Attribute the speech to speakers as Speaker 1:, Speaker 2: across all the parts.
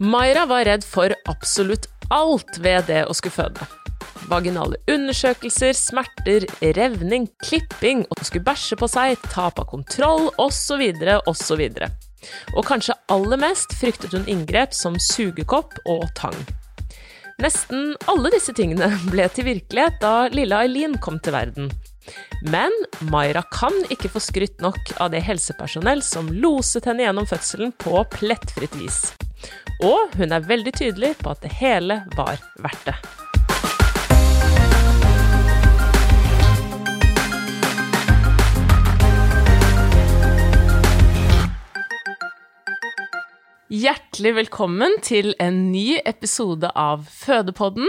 Speaker 1: Maira var redd for absolutt alt ved det å skulle føde. Vaginale undersøkelser, smerter, revning, klipping, å skulle bæsje på seg, tap av kontroll osv., osv. Og kanskje aller mest fryktet hun inngrep som sugekopp og tang. Nesten alle disse tingene ble til virkelighet da lille Eileen kom til verden. Men Maira kan ikke få skrytt nok av det helsepersonell som loset henne gjennom fødselen på plettfritt vis. Og hun er veldig tydelig på at det hele var verdt det. Hjertelig velkommen til en ny episode av Fødepodden.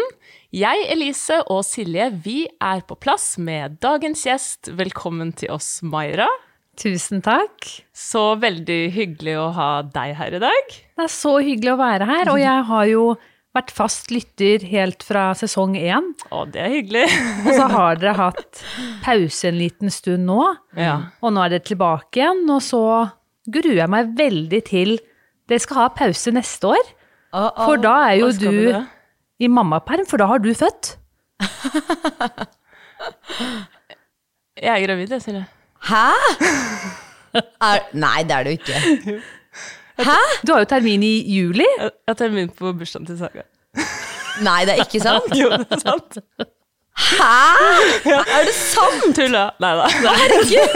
Speaker 1: Jeg, Elise og Silje, vi er på plass med dagens gjest. Velkommen til oss, Maira.
Speaker 2: Tusen takk.
Speaker 1: Så veldig hyggelig å ha deg her i dag.
Speaker 2: Det er så hyggelig å være her, og jeg har jo vært fast lytter helt fra sesong én.
Speaker 1: Å, det er hyggelig.
Speaker 2: Og så har dere hatt pause en liten stund nå,
Speaker 1: Ja.
Speaker 2: og nå er dere tilbake igjen, og så gruer jeg meg veldig til dere skal ha pause neste år. For da er jo du
Speaker 1: du
Speaker 2: i mammaperm, for da har du født.
Speaker 1: Jeg er gravid, jeg, Silje.
Speaker 3: Hæ? Er, nei, det er det jo ikke. Hæ?
Speaker 2: Du har jo termin i juli.
Speaker 1: Jeg har termin på bursdagen til Saga.
Speaker 3: Nei, det er ikke sant.
Speaker 1: Jo, det er sant.
Speaker 3: Hæ? Er det sant?
Speaker 1: Tulla. Nei da.
Speaker 3: Herregud!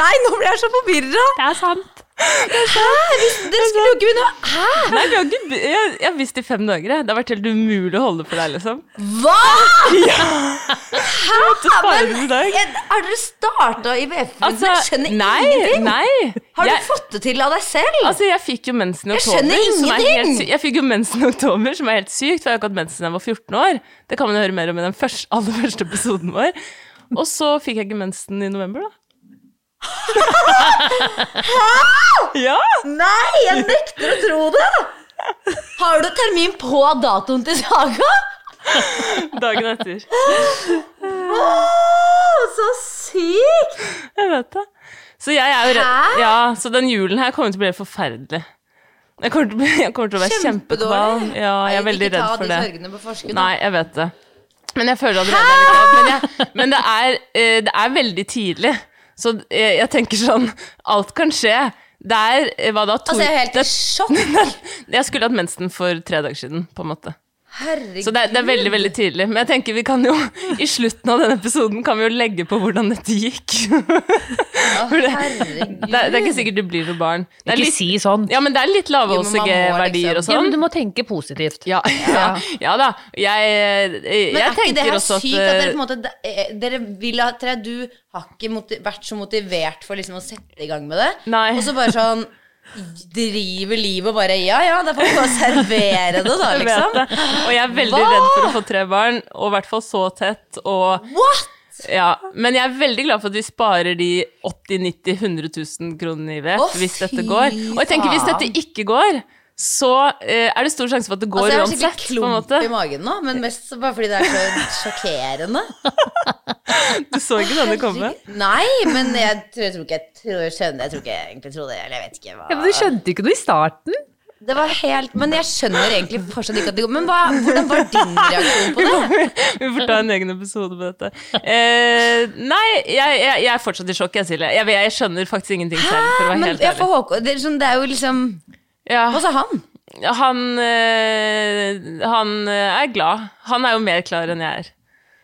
Speaker 3: Nei, nå blir jeg så forvirra.
Speaker 2: Det er sant.
Speaker 3: Hæ? Dere skulle jo ikke begynne Hæ?
Speaker 1: Nei, vi har ikke, jeg, jeg har visst i fem dager. jeg. Det har vært helt umulig å holde for deg, liksom.
Speaker 3: Hva?!
Speaker 1: måtte spare Men, en, dag.
Speaker 3: Har dere starta i VF-en?
Speaker 1: Altså,
Speaker 3: jeg skjønner
Speaker 1: nei,
Speaker 3: ingenting.
Speaker 1: nei.
Speaker 3: Har
Speaker 1: Jeg-
Speaker 3: du fått det til av deg selv?
Speaker 1: Altså, jeg fikk jo mensen i
Speaker 3: Jeg
Speaker 1: oktober. er helt Jeg fikk jo mensen i oktober, som er helt sykt, for jeg har ikke hatt mensen siden jeg var 14 år. Det kan man jo høre mer om i den første, aller første episoden vår. Og så fikk jeg ikke mensen i november, da. Ja!
Speaker 3: Nei, jeg nekter å tro det! Har du termin på datoen til Saga?
Speaker 1: Dagen etter.
Speaker 3: Åh, så sykt!
Speaker 1: Jeg vet det. Så jeg er jo redd Ja, så den julen her kommer til å bli helt forferdelig. Jeg kommer til jeg kommer til å være kjempekvalm. Ja, jeg er veldig redd for det.
Speaker 3: Ikke ta de sørgene på forskudd.
Speaker 1: Nei, jeg vet det. Men jeg føler allerede er. Men, jeg, men det, er, eh, det er veldig tidlig. Så jeg, jeg tenker sånn Alt kan skje. Det er eh, hva da? To,
Speaker 3: Altså, jeg er helt i sjokk.
Speaker 1: Jeg skulle hatt mensen for tre dager siden, på en måte.
Speaker 3: Herregud.
Speaker 1: Så det, er- det er veldig veldig tydelig. Men jeg tenker vi kan jo i slutten av denne episoden kan vi jo legge på hvordan dette gikk. Ja, det,
Speaker 3: Herregud.
Speaker 1: det, det er ikke sikkert du blir noe barn. Det er
Speaker 2: Ikke
Speaker 1: litt,
Speaker 2: si sånn.
Speaker 1: ja, men det er litt lave
Speaker 3: men
Speaker 1: OCG-verdier og
Speaker 3: sånn.
Speaker 2: Ja, men du må tenke positivt.
Speaker 1: Ja, ja, ja da. Jeg, jeg,
Speaker 3: Men er ikke det
Speaker 1: tenker
Speaker 3: her
Speaker 1: også at
Speaker 3: sykt at dere
Speaker 1: eh,
Speaker 3: på en måte eh, Dere vil ha tre, Du har ikke vært så motivert for liksom å sette i gang med det.
Speaker 1: Nei.
Speaker 3: Og så bare sånn driver livet og bare Ja ja, får vi bare servere det, da, liksom.
Speaker 1: Jeg det. Og jeg er veldig
Speaker 3: Hva?
Speaker 1: redd for å få tre barn, og i hvert fall så tett. Og
Speaker 3: What?!
Speaker 1: Ja, men jeg er veldig glad for at vi sparer de 80 90 100 000 kronene i ved hvis dette går. Og jeg tenker hvis dette ikke går, så eh, er det stor sjanse for at det går uansett.
Speaker 3: Altså, jeg har skikkelig klump i magen nå, men mest bare fordi det er så sjokkerende.
Speaker 1: Du så ikke denne komme?
Speaker 3: Nei, men jeg tror, jeg tror ikke jeg tror, jeg skjønner Jeg tror ikke jeg egentlig trodde det. Eller jeg vet ikke hva
Speaker 2: Ja, men du skjønte ikke noe i starten.
Speaker 3: Det var helt Men jeg skjønner egentlig fortsatt ikke at det går Men hva, hvordan var din reaksjon på det?
Speaker 1: Vi får ta en egen episode på dette. Eh, nei, jeg, jeg, jeg er fortsatt i sjokk, jeg, Silje. Jeg, jeg skjønner faktisk ingenting selv, for å være helt ærlig.
Speaker 3: Det, er sånn, det er jo liksom
Speaker 1: Ja,
Speaker 3: Hva sa han?
Speaker 1: han, øh, han eh, er glad. Han er jo mer klar enn jeg er.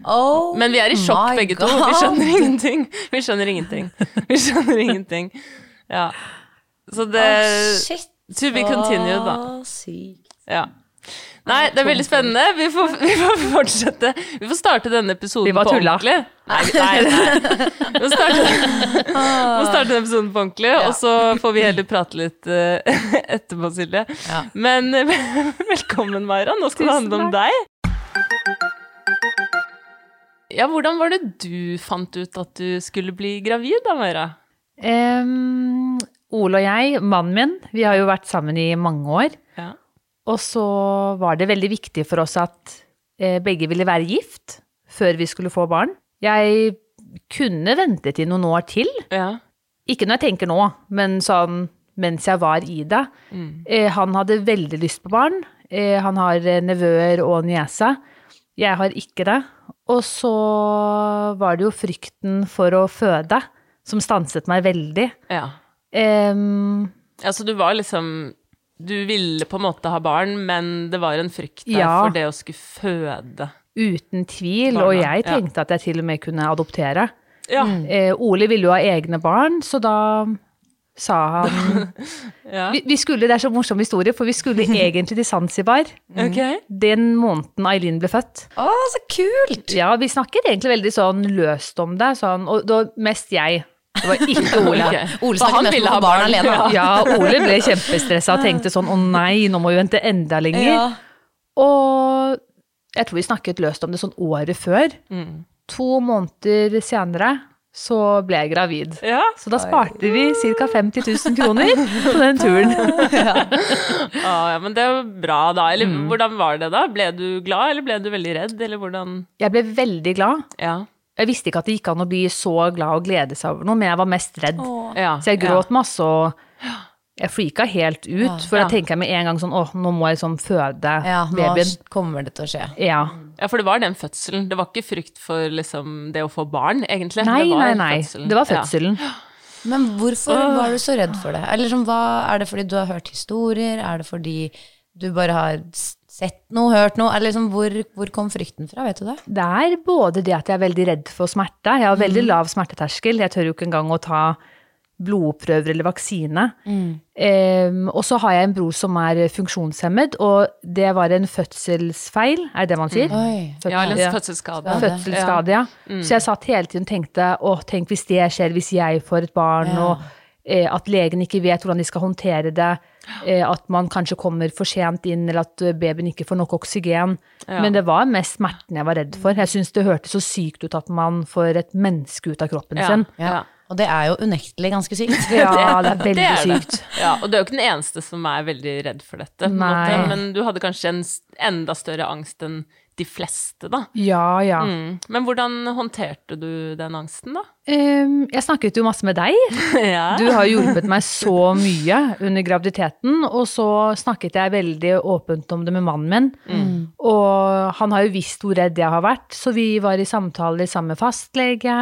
Speaker 3: Oh
Speaker 1: Men vi er i sjokk
Speaker 3: begge
Speaker 1: begge to. Vi skjønner ingenting. Vi skjønner ingenting. Vi skjønner ingenting. Ja. Så det
Speaker 3: oh, Shit.
Speaker 1: To be continued, da.
Speaker 3: Sykt.
Speaker 1: Ja. Nei, det er veldig spennende. Vi får, vi får fortsette. Vi får starte denne episoden på ordentlig. Nei, nei, nei. Vi får starte, vi starte denne episoden på ordentlig, og så får vi heller prate litt uh, etterpå, Silje.
Speaker 3: Ja.
Speaker 1: Men eh, velkommen, Maira. Nå skal det handle om deg. Ja, hvordan var det du fant ut at du skulle bli gravid da, Maira?
Speaker 2: Um, Ole og jeg, mannen min, vi har jo vært sammen i mange år. Og så var det veldig viktig for oss at eh, begge ville være gift før vi skulle få barn. Jeg kunne ventet i noen år til.
Speaker 1: Ja.
Speaker 2: Ikke når jeg tenker nå, men sånn mens jeg var i det. Mm. han hadde veldig lyst på barn. Eh, han har eh, nevøer og niese. Jeg har ikke det. Og så var det jo frykten for å føde som stanset meg veldig.
Speaker 1: ja.
Speaker 2: Um,
Speaker 1: Altså, du var liksom Du ville på en måte ha barn, men det var en frykt der
Speaker 2: Ja.
Speaker 1: for det å skulle føde.
Speaker 2: uten tvil,
Speaker 1: Barna,
Speaker 2: og jeg
Speaker 1: ja.
Speaker 2: tenkte at jeg til og med kunne adoptere.
Speaker 1: Ja.
Speaker 2: Eh, Ole ville jo ha egne barn, så da sa han
Speaker 1: ja.
Speaker 2: vi, vi skulle, Det er så morsom historie, for vi skulle egentlig til Zanzibar
Speaker 1: okay.
Speaker 2: den måneden Eileen ble født.
Speaker 3: Å, så kult!
Speaker 2: Ja, vi snakket egentlig veldig sånn løst om det, sånn, og da mest jeg. Det var ikke Ole.
Speaker 3: Ole
Speaker 1: snakket
Speaker 3: mest
Speaker 1: ville
Speaker 3: om barn alene.
Speaker 2: Ja, Ole ble kjempestressa og tenkte sånn å nei, nå må vi vente enda lenger.
Speaker 3: Ja.
Speaker 2: Og jeg tror vi snakket løst om det sånn året før.
Speaker 1: Mm.
Speaker 2: To måneder senere så ble jeg gravid.
Speaker 1: Ja.
Speaker 2: Så da sparte vi ca. 50 000 kroner på den turen.
Speaker 1: Ah, ja, men det var bra, da. Eller
Speaker 2: Mm.
Speaker 1: hvordan var det, da? Ble du glad, eller ble du veldig redd, eller hvordan
Speaker 2: Jeg ble veldig glad.
Speaker 1: Ja.
Speaker 2: Jeg visste ikke at det gikk an å bli så glad og glede seg over noe, men jeg var mest redd.
Speaker 1: ja.
Speaker 2: Så jeg gråt masse og jeg freaka helt ut, for
Speaker 1: Ja.
Speaker 2: da tenker jeg med en gang sånn åh, nå må jeg liksom føde
Speaker 3: Ja, nå
Speaker 2: babyen.
Speaker 3: kommer det til å skje.
Speaker 2: Ja.
Speaker 1: ja, for det var den fødselen. Det var ikke frykt for liksom det å få barn, egentlig.
Speaker 2: Nei, nei, nei.
Speaker 1: fødselen.
Speaker 2: Det var
Speaker 1: Ja.
Speaker 2: fødselen.
Speaker 3: Men hvorfor var du så redd for det? Eller sånn, hva, Er det fordi du har hørt historier? Er det fordi du bare har sett noe, hørt noe? Eller liksom, hvor, hvor kom frykten fra? Vet du det?
Speaker 2: Det er både det at jeg er veldig redd for smerte. Jeg har veldig
Speaker 3: Mm.
Speaker 2: lav smerteterskel. Jeg tør jo ikke engang å ta blodprøver eller vaksine.
Speaker 3: Mm.
Speaker 2: Um, og så har jeg en bror som er funksjonshemmet, og det var en fødselsfeil, er det det man sier?
Speaker 3: Mm.
Speaker 2: Fødsel-
Speaker 1: Ja, eller en fødselsskade.
Speaker 2: Fødselsskade, ja.
Speaker 3: Mm.
Speaker 2: Så jeg satt hele tiden og tenkte å, tenk hvis det skjer, hvis jeg får et barn,
Speaker 3: Ja.
Speaker 2: og eh, at legen ikke vet hvordan de skal håndtere det, at man kanskje kommer for sent inn, eller at eh, babyen ikke får nok oksygen.
Speaker 1: Ja.
Speaker 2: Men det var mest smerten jeg var redd for. Jeg syns det hørtes så sykt ut at man får et menneske ut av kroppen
Speaker 1: Ja.
Speaker 2: sin.
Speaker 3: Ja. Og det er jo unektelig ganske sykt.
Speaker 2: Ja, det er veldig
Speaker 1: Det er det.
Speaker 2: sykt.
Speaker 1: Ja, og du er jo ikke den eneste som er veldig redd for dette, på
Speaker 2: Nei.
Speaker 1: måte. men du hadde kanskje en enda større angst enn de fleste, da.
Speaker 2: Ja, ja.
Speaker 1: Mm. Men hvordan håndterte du den angsten, da?
Speaker 2: Um, jeg snakket jo masse med deg.
Speaker 1: ja.
Speaker 2: Du har hjulpet meg så mye under graviditeten, og så snakket jeg veldig åpent om det med mannen min. Og han har jo visst hvor redd jeg har vært, så vi var i samtaler sammen med fastlege.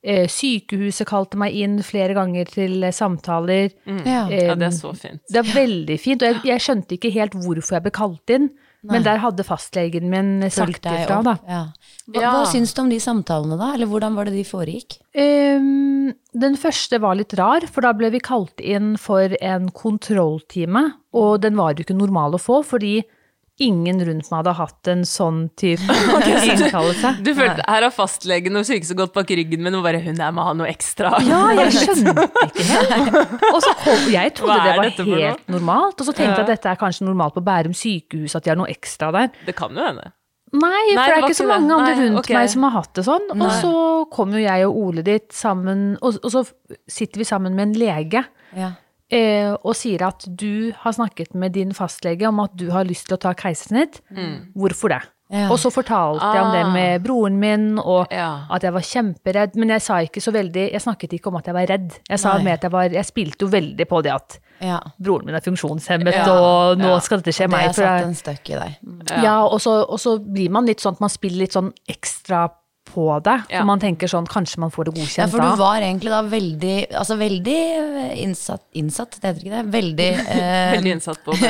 Speaker 2: Eh, sykehuset kalte meg inn flere ganger til samtaler. samtaler.
Speaker 3: Ja.
Speaker 1: ja, det er så fint.
Speaker 2: Det er veldig fint, og jeg, jeg skjønte ikke helt hvorfor jeg ble kalt inn, men der hadde fastlegen min sagt ifra, da.
Speaker 3: Ja. Hva,
Speaker 1: Ja.
Speaker 3: hva syns du om de samtalene, da? Eller hvordan var det de foregikk?
Speaker 2: Um, den første var litt rar, for da ble vi kalt inn for en kontrolltime, og den var jo ikke normal å få, fordi ingen rundt meg hadde hatt en sånn type innkallelse.
Speaker 1: Du følte, Her har fastlegen og sykehuset gått bak ryggen min og bare 'hun der må ha noe ekstra'.
Speaker 2: Ja, jeg skjønte ikke helt. Og så kom, jeg trodde det var helt normalt, og så tenkte jeg at dette er kanskje normalt på Bærum sykehus, at de har noe ekstra der.
Speaker 1: Det kan jo hende.
Speaker 2: Nei,
Speaker 1: Nei,
Speaker 2: for det
Speaker 1: det
Speaker 2: er ikke så mange andre
Speaker 1: Nei,
Speaker 2: rundt
Speaker 1: ok.
Speaker 2: meg som har hatt det sånn. Og så kom jo jeg og Ole dit sammen, og, og så sitter vi sammen med en lege
Speaker 3: Ja.
Speaker 2: Eh, og sier at du har snakket med din fastlege om at du har lyst til å ta keisersnitt. Hvorfor det?
Speaker 3: Ja.
Speaker 2: Og så fortalte jeg om det
Speaker 1: Ah.
Speaker 2: med broren min, og
Speaker 1: Ja.
Speaker 2: at jeg var kjemperedd. Men jeg sa ikke så veldig Jeg snakket ikke om at jeg var redd. Jeg sa
Speaker 3: Nei.
Speaker 2: med at jeg var Jeg spilte jo veldig på det at
Speaker 3: ja.
Speaker 2: broren min er funksjonshemmet,
Speaker 1: Ja.
Speaker 2: og nå
Speaker 1: Ja.
Speaker 2: skal dette skje
Speaker 3: Det
Speaker 2: meg.
Speaker 3: har satt en støkk i deg.
Speaker 2: ja, og, så, og så blir man litt sånn at man spiller litt sånn ekstra på det.
Speaker 1: Ja.
Speaker 2: For man tenker sånn, kanskje man får det godkjent da.
Speaker 3: Ja, for
Speaker 2: da.
Speaker 3: du var egentlig da veldig Altså veldig eh, innsatt Innsatt, det heter ikke det? Veldig eh,
Speaker 1: Veldig innsatt på.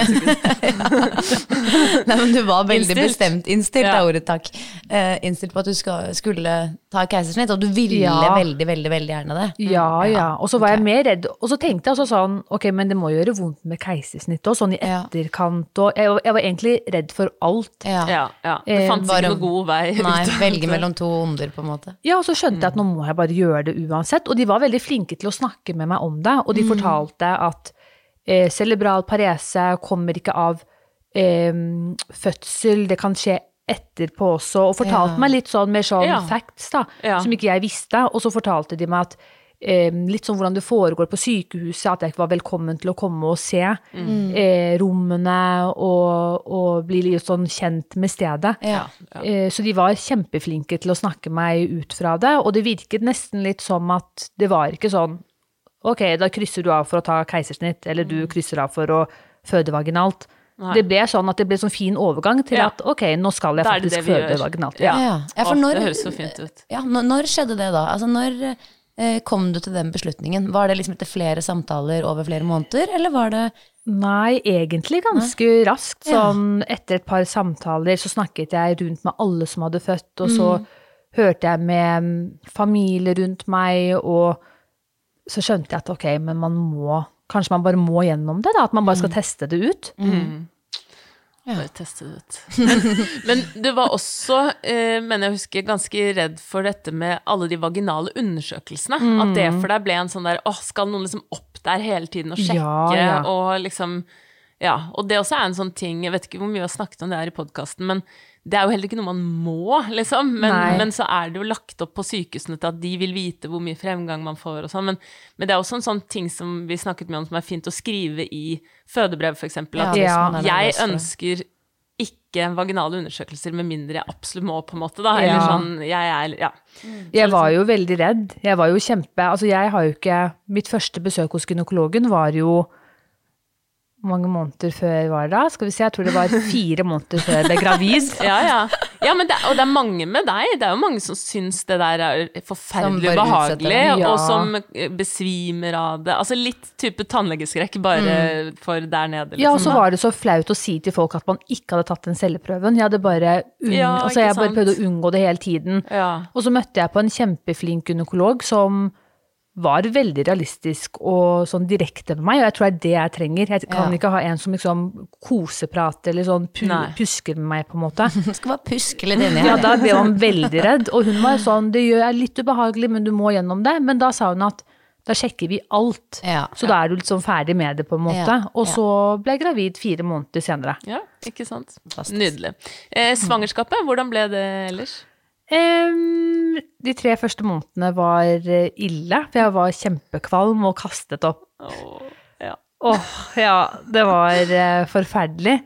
Speaker 3: Nei, men du var veldig
Speaker 1: Innstilt.
Speaker 3: bestemt. Innstilt
Speaker 1: Ja.
Speaker 3: er ordet, takk. Eh, innstilt på at du skal, skulle ta keisersnitt, og du ville
Speaker 2: Ja.
Speaker 3: veldig, veldig veldig gjerne det.
Speaker 2: Ja, ja. Og så var
Speaker 3: okay.
Speaker 2: jeg mer redd. Og så tenkte jeg altså sånn, ok, men det må gjøre vondt med keisersnitt og sånn i etterkant. Og jeg, var- jeg var egentlig redd for alt.
Speaker 3: Ja.
Speaker 1: Ja, ja. Det
Speaker 2: Eh,
Speaker 1: fantes ikke noe god vei
Speaker 3: Nei, velge mellom to onder, på en måte.
Speaker 2: Ja, og så skjønte jeg at nå må jeg bare gjøre det uansett. Og de var veldig flinke til å snakke med meg om det. Og de fortalte at eh, cerebral parese kommer ikke av eh, fødsel, det kan skje etterpå også. Og fortalte
Speaker 3: Ja.
Speaker 2: meg litt sånn mer sånn
Speaker 1: Ja.
Speaker 2: facts, da,
Speaker 1: Ja.
Speaker 2: som ikke jeg visste. Og så fortalte de meg at eh, litt sånn hvordan det foregår på sykehuset, at jeg ikke var velkommen til å komme og se eh, rommene og, og bli litt sånn kjent med stedet.
Speaker 3: Ja.
Speaker 2: Eh, Så de var kjempeflinke til å snakke meg ut fra det, og det virket nesten litt som at det var ikke sånn Ok, da krysser du av for å ta keisersnitt, eller du krysser av for å føde vaginalt.
Speaker 1: Nei.
Speaker 2: Det ble sånn at det ble sånn fin overgang til
Speaker 1: Ja.
Speaker 2: at ok, nå skal jeg
Speaker 1: er det
Speaker 2: faktisk
Speaker 1: det
Speaker 2: føde
Speaker 1: gjør.
Speaker 2: vaginalt.
Speaker 1: Ja.
Speaker 3: Ja. Ja, for når,
Speaker 1: det høres så fint ut.
Speaker 3: Ja, når, når skjedde det da? Altså, når eh, kom du til den beslutningen? Var det liksom etter flere samtaler over flere måneder, eller var det
Speaker 2: Nei, egentlig ganske raskt. Sånn etter et par samtaler så snakket jeg rundt med alle som hadde født, og så
Speaker 3: Mm.
Speaker 2: hørte jeg med familie rundt meg, og så skjønte jeg at ok, men man må Kanskje man bare må gjennom det, da? At man bare
Speaker 3: Mm.
Speaker 2: skal teste det ut?
Speaker 1: Bare teste det ut. Men du var også, eh, mener jeg husker, ganske redd for dette med alle de vaginale undersøkelsene. At det for deg ble en sånn der åh, skal noen liksom opp der hele tiden og sjekke,
Speaker 2: Ja, ja.
Speaker 1: og liksom Ja. Og det også er en sånn ting, jeg vet ikke hvor mye vi har snakket om det her i podkasten, men det er jo heller ikke noe man må, liksom. Men, men så er det jo lagt opp på sykehusene til at de vil vite hvor mye fremgang man får og sånn. Men, men det er også en sånn ting som vi snakket mye om som er fint å skrive i fødebrev, eksempel. At
Speaker 2: Ja.
Speaker 3: er
Speaker 1: jeg ønsker ikke vaginale undersøkelser med mindre jeg absolutt må, på en måte, da. Eller
Speaker 2: Ja.
Speaker 1: sånn, jeg er Ja.
Speaker 2: Jeg var jo veldig redd. Jeg var jo kjempe Altså, jeg har jo ikke Mitt første besøk hos gynekologen var jo mange måneder før var det da? Skal vi se, jeg tror det var fire måneder før jeg ble gravid.
Speaker 1: Ja, ja. ja men det, og det er mange med deg. Det er jo mange som syns det der er forferdelig ubehagelig.
Speaker 2: Ja.
Speaker 1: og som eh, besvimer av det. Altså litt type tannlegeskrekk, bare for der nede.
Speaker 2: Ja, og så
Speaker 1: liksom.
Speaker 2: var det så flaut å si til folk at man ikke hadde tatt den celleprøven. Jeg hadde bare unn...
Speaker 1: Ja,
Speaker 2: altså, jeg bare prøvde å unngå det hele tiden.
Speaker 1: Ja.
Speaker 2: Og så møtte jeg på en kjempeflink gynekolog som var veldig realistisk og sånn direkte med meg, og jeg tror det er det jeg trenger. Jeg kan
Speaker 3: Ja.
Speaker 2: ikke ha en som liksom koseprater eller sånn pu
Speaker 1: Nei.
Speaker 2: pusker med meg, på en måte.
Speaker 3: Du skal bare puske litt inni
Speaker 2: Ja, da ble man veldig redd, og hun var sånn, det gjør- jeg litt ubehagelig, men du må gjennom det. Men da sa hun at da sjekker vi alt.
Speaker 3: Ja.
Speaker 2: Så da er du liksom ferdig med det, på en måte.
Speaker 3: Ja,
Speaker 2: Og
Speaker 3: ja.
Speaker 2: så ble jeg gravid fire måneder senere.
Speaker 1: ja, ikke sant.
Speaker 3: Fantastisk.
Speaker 1: Nydelig. Eh, svangerskapet, hvordan ble det ellers?
Speaker 2: Em, de tre første månedene var eh, ille, for jeg var kjempekvalm og kastet opp.
Speaker 1: Åh, ja.
Speaker 2: Åh, ja, det var eh, forferdelig.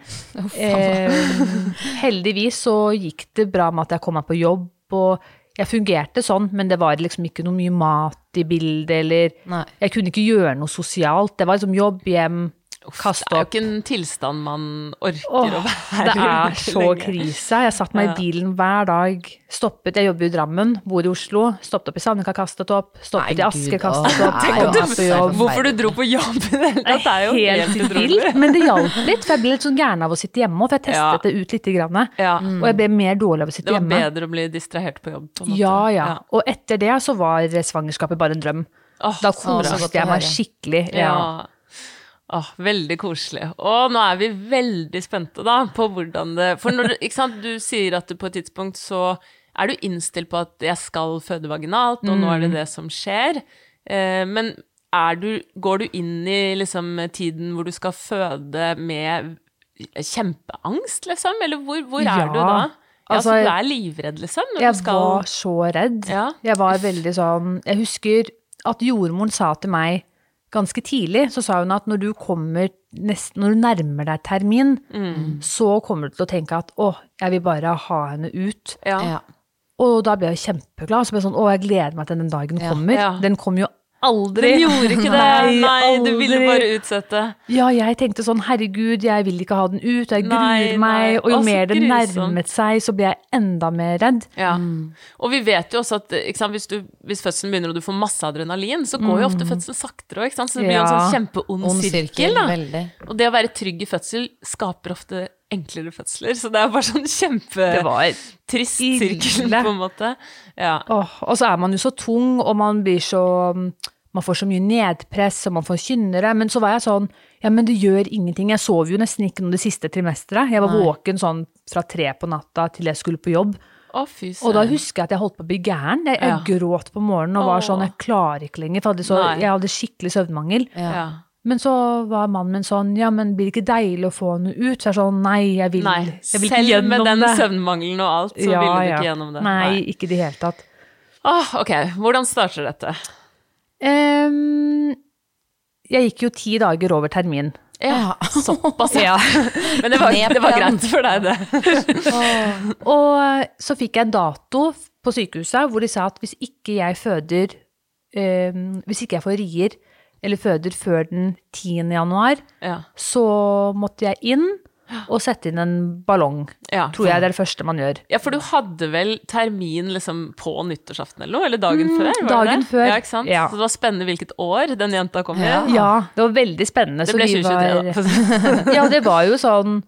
Speaker 2: Em, heldigvis så gikk det bra med at jeg kom meg på jobb, og jeg fungerte sånn, men det var liksom ikke noe mye mat i bildet, eller
Speaker 3: Nei.
Speaker 2: jeg kunne ikke gjøre noe sosialt. Det var liksom jobb, hjem,
Speaker 1: Uff,
Speaker 2: opp.
Speaker 1: det er jo ikke en tilstand man orker
Speaker 2: Åh,
Speaker 1: å være i.
Speaker 2: det er så
Speaker 1: lenge.
Speaker 2: krise. Jeg satt meg i
Speaker 1: Ja.
Speaker 2: bilen hver dag. Stoppet, jeg jobber i Drammen, bor i Oslo. Stoppet opp i Sandvika, kastet opp. Stoppet
Speaker 3: Nei,
Speaker 2: i Aske,
Speaker 3: Gud,
Speaker 2: kastet
Speaker 3: åh,
Speaker 2: opp. på
Speaker 3: absolutt
Speaker 2: jobb.
Speaker 1: Hvorfor du dro på jobb i det hele tatt, er jo helt
Speaker 2: helt
Speaker 1: utrolig.
Speaker 2: men det hjalp litt. For jeg ble litt sånn gæren av å sitte hjemme, for jeg testet
Speaker 1: Ja.
Speaker 2: det ut lite grann.
Speaker 1: Ja.
Speaker 2: Og jeg ble mer dårlig av å sitte hjemme.
Speaker 1: Det var
Speaker 2: hjemme.
Speaker 1: bedre å bli distrahert på jobb, på en måte.
Speaker 2: Ja, ja. Og etter det så var svangerskapet bare en drøm.
Speaker 1: Oh,
Speaker 2: Da
Speaker 1: så bra.
Speaker 3: så godt
Speaker 2: koste jeg meg skikkelig. Ja.
Speaker 1: Åh, veldig koselig. Og nå er vi veldig spente da på hvordan det For når du, ikke sant, du sier at du på et tidspunkt så er du innstilt på at jeg skal føde vaginalt, og nå er det det som skjer. Eh, men du, går du inn i liksom tiden hvor du skal føde med kjempeangst, liksom? Eller hvor, hvor er
Speaker 2: Ja.
Speaker 1: du da? Ja,
Speaker 2: Altså,
Speaker 1: så du er livredd, liksom?
Speaker 2: Jeg
Speaker 1: skal...
Speaker 2: var så redd.
Speaker 1: Ja.
Speaker 2: Jeg var veldig sånn Jeg husker at jordmoren sa til meg ganske tidlig, så sa hun at når du kommer nesten, når du nærmer deg termin,
Speaker 1: Mm.
Speaker 2: så kommer du til å tenke at å, jeg vil bare ha henne ut.
Speaker 1: Ja.
Speaker 3: Ja.
Speaker 2: Og da ble jeg kjempeglad. Så ble jeg sånn, å, jeg gleder meg til den dagen
Speaker 3: Ja.
Speaker 2: kommer.
Speaker 1: Ja.
Speaker 2: Den kom jo aldri.
Speaker 1: Den gjorde ikke det! Nei, du ville bare utsette.
Speaker 2: Ja, jeg tenkte sånn, herregud, jeg vil ikke ha den ut, jeg
Speaker 1: Nei,
Speaker 2: gruer meg.
Speaker 1: nei.
Speaker 2: Og jo
Speaker 1: Å,
Speaker 2: mer det
Speaker 1: grusomt.
Speaker 2: nærmet seg, så ble jeg enda mer redd.
Speaker 1: Ja. Og vi vet jo også at ikke sant, hvis, du, hvis fødselen begynner og du får masse adrenalin, så går jo ofte fødselen saktere òg, så det blir jo en sånn kjempeond sirkel.
Speaker 3: sirkel,
Speaker 1: da. Og det å være trygg i fødsel skaper ofte enklere fødsler, så det er bare sånn
Speaker 2: Det var
Speaker 1: kjempetrist sirkel, på en måte. Ja.
Speaker 2: Åh, og så er man jo så tung, og man blir så Man får så mye nedpress, og man får kynnere. Men så var jeg sånn Ja, men det gjør ingenting. Jeg sov jo nesten ikke noe det siste trimesteret. Jeg var våken sånn fra tre på natta til jeg skulle på jobb.
Speaker 1: Å, fy.
Speaker 2: Og da husker jeg at jeg holdt på å bli gæren. Jeg, jeg
Speaker 1: Ja.
Speaker 2: gråt på morgenen og var
Speaker 1: Åh.
Speaker 2: sånn Jeg klarer ikke lenger. For jeg hadde, så, jeg hadde skikkelig søvnmangel.
Speaker 1: ja.
Speaker 2: Men så var mannen min sånn Ja, men blir det ikke deilig å få henne ut? Så jeg er sånn Nei, jeg vil,
Speaker 1: Nei,
Speaker 2: jeg vil ikke
Speaker 1: selv med
Speaker 2: gjennom
Speaker 1: den
Speaker 2: det.
Speaker 1: søvnmangelen og alt, så ville du ikke gjennom det.
Speaker 2: Nei, ikke i det hele tatt.
Speaker 1: Åh, ok, hvordan starter dette?
Speaker 2: Um, jeg gikk jo ti dager over termin.
Speaker 1: Ja, såpass,
Speaker 2: Ja.
Speaker 1: Men det var, det var greit for deg, det.
Speaker 2: Og så fikk jeg en dato på sykehuset hvor de sa at hvis ikke jeg føder um, Hvis ikke jeg får rier eller føder før den 10. januar,
Speaker 1: Ja.
Speaker 2: så måtte jeg inn og sette inn en ballong.
Speaker 1: Ja.
Speaker 2: Tror jeg det er det første man gjør.
Speaker 1: Ja, for du hadde vel termin liksom på nyttårsaften eller noe? Eller dagen før?
Speaker 2: Mm, dagen
Speaker 1: det?
Speaker 2: før,
Speaker 1: Ja, ikke sant?
Speaker 2: ja.
Speaker 1: Så det var spennende hvilket år den jenta kom i?
Speaker 3: Ja.
Speaker 2: Ja, det var veldig spennende.
Speaker 1: Det
Speaker 2: så
Speaker 1: ble 2023,
Speaker 2: var-
Speaker 1: da.
Speaker 2: Ja, det var jo sånn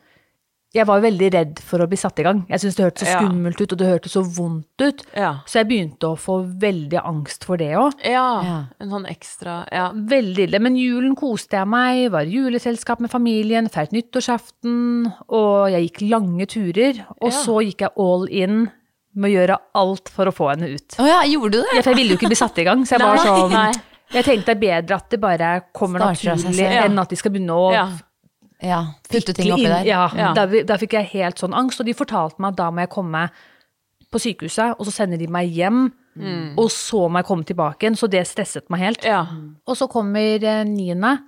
Speaker 2: Jeg var veldig redd for å bli satt i gang. Jeg syntes det hørtes så
Speaker 1: Ja.
Speaker 2: skummelt ut, og det hørtes så vondt ut.
Speaker 1: Ja.
Speaker 2: Så jeg begynte å få veldig angst for det òg.
Speaker 1: Ja,
Speaker 3: Ja.
Speaker 1: en sånn ekstra Ja.
Speaker 2: Veldig ille. Men julen koste jeg meg, var i juleselskap med familien, feiret nyttårsaften, og jeg gikk lange turer. Og
Speaker 1: Ja.
Speaker 2: så gikk jeg all in med å gjøre alt for å få henne ut.
Speaker 3: Å ja, gjorde du
Speaker 2: Ja,
Speaker 3: det?
Speaker 2: for jeg ville jo ikke bli satt i gang, så jeg var sånn
Speaker 1: nei.
Speaker 2: Jeg tenkte det er bedre at det bare kommer
Speaker 3: Starter
Speaker 2: naturlig, enn at de skal begynne å
Speaker 1: ja.
Speaker 3: Ja, putte ting oppi der.
Speaker 2: Ja,
Speaker 1: Ja.
Speaker 2: Da fikk jeg helt sånn angst, og de fortalte meg at da må jeg komme på sykehuset, og så sender de meg hjem, og så må jeg komme tilbake igjen, så det stresset meg helt.
Speaker 1: ja.
Speaker 2: Og så kommer eh, niende.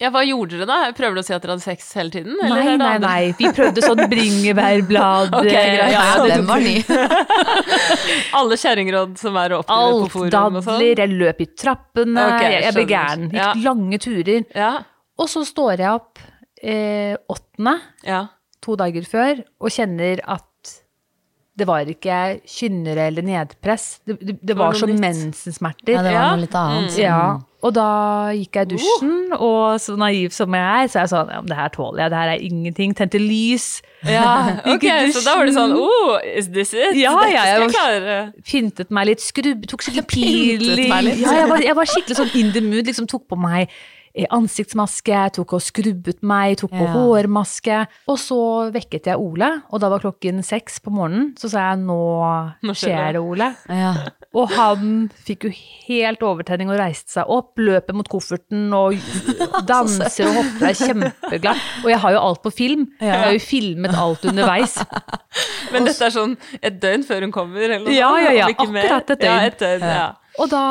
Speaker 1: Ja, hva gjorde dere da? Prøver du å si at dere hadde sex hele tiden? eller
Speaker 2: Nei, nei,
Speaker 1: andre?
Speaker 2: nei, vi prøvde sånn bringebærblad.
Speaker 1: Ok,
Speaker 2: eh,
Speaker 1: greit.
Speaker 2: ja,
Speaker 3: Ja, den var ny.
Speaker 1: Alle kjerringråd som er å oppdrive på
Speaker 2: Alt,
Speaker 1: forum og sånn?
Speaker 2: dadler, jeg løp i trappene,
Speaker 1: okay,
Speaker 2: jeg, jeg ble gæren. Gikk
Speaker 1: Ja.
Speaker 2: lange turer.
Speaker 1: Ja,
Speaker 2: Og så står jeg opp eh, åttende,
Speaker 1: ja.
Speaker 2: to dager før, og kjenner at det var ikke kynnere eller nedpress. Det, det, det
Speaker 1: var
Speaker 2: var
Speaker 1: som litt...
Speaker 2: mensensmerter.
Speaker 3: Ja, det var noe litt annet.
Speaker 2: Ja, og da gikk jeg i dusjen, og så naiv som jeg er, så er jeg sånn, ja, det her tåler jeg, det her er ingenting. Tente lys,
Speaker 1: ja. Ok, så da var det sånn. Oh, is this it?
Speaker 2: Ja, ja, jeg
Speaker 1: var,
Speaker 2: pyntet meg litt, skrubb, tok skikkelig pil
Speaker 3: Pyntet
Speaker 2: i
Speaker 3: meg litt.
Speaker 2: Ja, jeg var, jeg var skikkelig sånn in the mood, liksom tok på meg ansiktsmaske, tok og skrubbet meg, tok på
Speaker 3: Ja.
Speaker 2: hårmaske. Og så vekket jeg Ole, og da var klokken seks på morgenen. Så sa jeg nå,
Speaker 1: Nå skjer det.
Speaker 2: Ole.
Speaker 3: Ja.
Speaker 2: Og han fikk jo helt overtenning og reiste seg opp, løper mot kofferten og danser og hopper, er kjempeglad. Og jeg har jo alt på film. Jeg har jo filmet alt underveis.
Speaker 1: Men dette er sånn et døgn før hun kommer, eller noe
Speaker 2: Ja, ja, ja, akkurat et døgn.
Speaker 1: Ja, et døgn, ja.
Speaker 2: Og da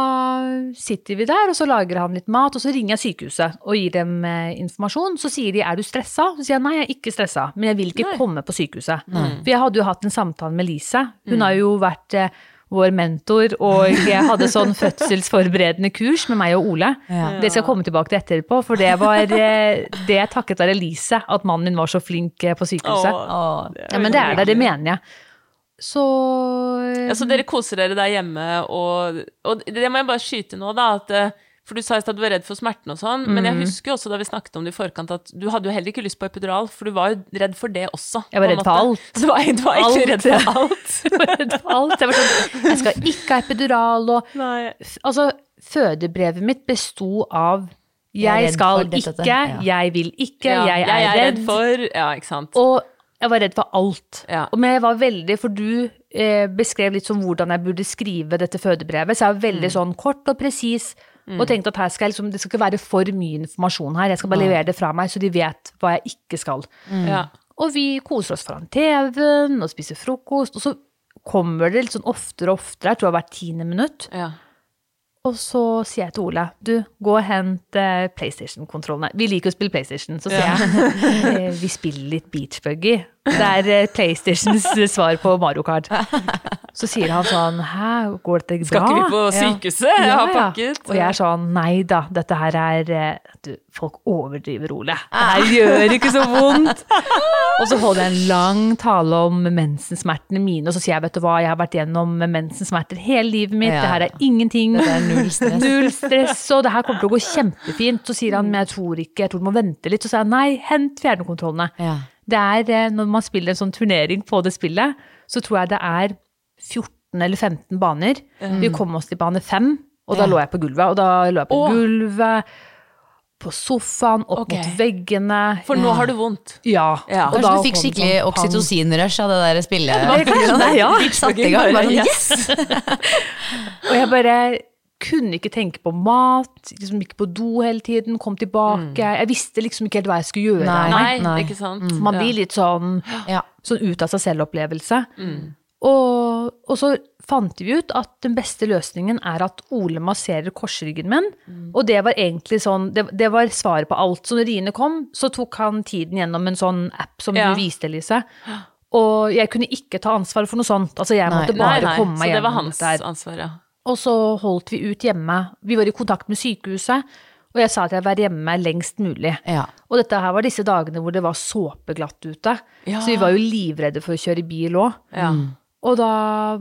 Speaker 2: sitter vi der, og så lager han litt mat, og så ringer jeg sykehuset og gir dem eh, informasjon. Så sier de 'er du stressa?' Så sier jeg nei, jeg er ikke stressa, men jeg vil ikke
Speaker 1: Nei.
Speaker 2: komme på sykehuset. For jeg hadde jo hatt en samtale med Lise. Hun har jo vært eh, vår mentor, og jeg hadde sånn fødselsforberedende kurs med meg og Ole.
Speaker 3: Ja.
Speaker 2: Det skal jeg komme tilbake til etterpå, for det var eh, det jeg takket være Lise at mannen min var så flink eh, på sykehuset.
Speaker 1: Åh,
Speaker 2: ja, men det er det, det mener jeg. Så
Speaker 1: Ja, så dere koser dere der hjemme, og, og det må jeg bare skyte nå, da, at eh, for du sa i stad at du var redd for smerten og sånn, men
Speaker 2: Mm.
Speaker 1: jeg husker jo også da vi snakket om det i forkant, at du hadde jo heller ikke lyst på epidural, for du var jo redd for det også.
Speaker 2: Jeg var redd for alt.
Speaker 1: Du var, du var egentlig redd for alt.
Speaker 2: Jeg var redd for alt. Jeg var sånn, jeg skal ikke ha epidural, og
Speaker 1: Nei.
Speaker 2: Altså, fødebrevet mitt besto av
Speaker 3: Jeg er
Speaker 2: jeg skal ikke,
Speaker 3: ja.
Speaker 2: jeg vil ikke,
Speaker 1: Ja,
Speaker 2: jeg er redd.
Speaker 1: for Ja, ikke sant.
Speaker 2: Og jeg var redd for alt.
Speaker 1: Ja.
Speaker 2: Og Men jeg var veldig, for du eh, beskrev litt som hvordan jeg burde skrive dette fødebrevet, så jeg var veldig
Speaker 1: Mm.
Speaker 2: sånn kort og presis, og tenkte at her skal jeg liksom, det skal ikke være for mye informasjon her, jeg skal bare levere det fra meg, så de vet hva jeg ikke skal.
Speaker 1: Ja.
Speaker 2: Og vi koser oss foran TV-en og spiser frokost, og så kommer det litt sånn oftere og oftere, jeg tror det har vært tiende minutt.
Speaker 1: Ja.
Speaker 2: Og så sier jeg til Ole, du, gå og hent eh, PlayStation-kontrollene. Vi liker å spille PlayStation, så sier jeg, eh, vi spiller litt beachbuggy. Det er eh, PlayStations svar på Mario Kart. Så sier han sånn, hæ, går dette bra?
Speaker 1: Skal ikke vi på sykehuset? Jeg har pakket.
Speaker 2: Og jeg er sånn, nei da, dette her er, eh, du, folk overdriver, Ole. Det her gjør ikke så vondt. Og så holder jeg en lang tale om mensensmertene mine, og så sier jeg, vet du hva, jeg har vært gjennom mensensmerter hele livet mitt,
Speaker 3: Ja.
Speaker 2: det her er ingenting.
Speaker 3: Det er null stress.
Speaker 2: Null stress, og det her kommer til å gå kjempefint. Så sier han, men jeg tror ikke, jeg tror du må vente litt. Så sier han, nei, hent fjernkontrollene.
Speaker 3: Ja.
Speaker 2: Det er, eh, når man spiller en sånn turnering på det spillet, så tror jeg det er 14 eller 15 baner. Vi kom oss til bane 5, og da
Speaker 3: Ja.
Speaker 2: lå jeg på gulvet. Og da lå jeg på
Speaker 1: Åh.
Speaker 2: gulvet, på sofaen, opp
Speaker 1: okay.
Speaker 2: mot veggene.
Speaker 1: For nå har du vondt.
Speaker 2: Ja.
Speaker 1: Ja.
Speaker 2: og
Speaker 3: Kanskje
Speaker 2: da
Speaker 3: du fikk skikkelig
Speaker 2: sånn
Speaker 3: oksytocinrush av det der spillet?
Speaker 2: Ja, det var kanskje det, ja.
Speaker 3: Satt i gang, bare sånn, yes!
Speaker 2: Og jeg bare kunne ikke tenke på mat, liksom gikk på do hele tiden, kom tilbake. Jeg visste liksom ikke helt hva jeg skulle gjøre.
Speaker 3: Nei.
Speaker 1: Nei, ikke sant?
Speaker 2: Man blir litt sånn
Speaker 3: Ja.
Speaker 2: sånn ut av seg selv-opplevelse. Og, og så fant vi ut at den beste løsningen er at Ole masserer korsryggen min. Og det var egentlig sånn, det, det var svaret på alt. Så når riene kom, så tok han tiden gjennom en sånn app som
Speaker 1: Ja.
Speaker 2: du viste, Elise. Og jeg kunne ikke ta ansvar for noe sånt. Altså jeg
Speaker 3: Nei.
Speaker 2: måtte
Speaker 1: Nei,
Speaker 2: bare
Speaker 1: nei,
Speaker 2: komme meg
Speaker 1: så det var hans ansvar, ja.
Speaker 2: Og så holdt vi ut hjemme. Vi var i kontakt med sykehuset, og jeg sa at jeg var hjemme lengst mulig.
Speaker 3: Ja.
Speaker 2: Og dette her var disse dagene hvor det var såpeglatt ute.
Speaker 1: Ja.
Speaker 2: Så vi var jo livredde for å kjøre bil òg.
Speaker 1: ja.
Speaker 2: Og da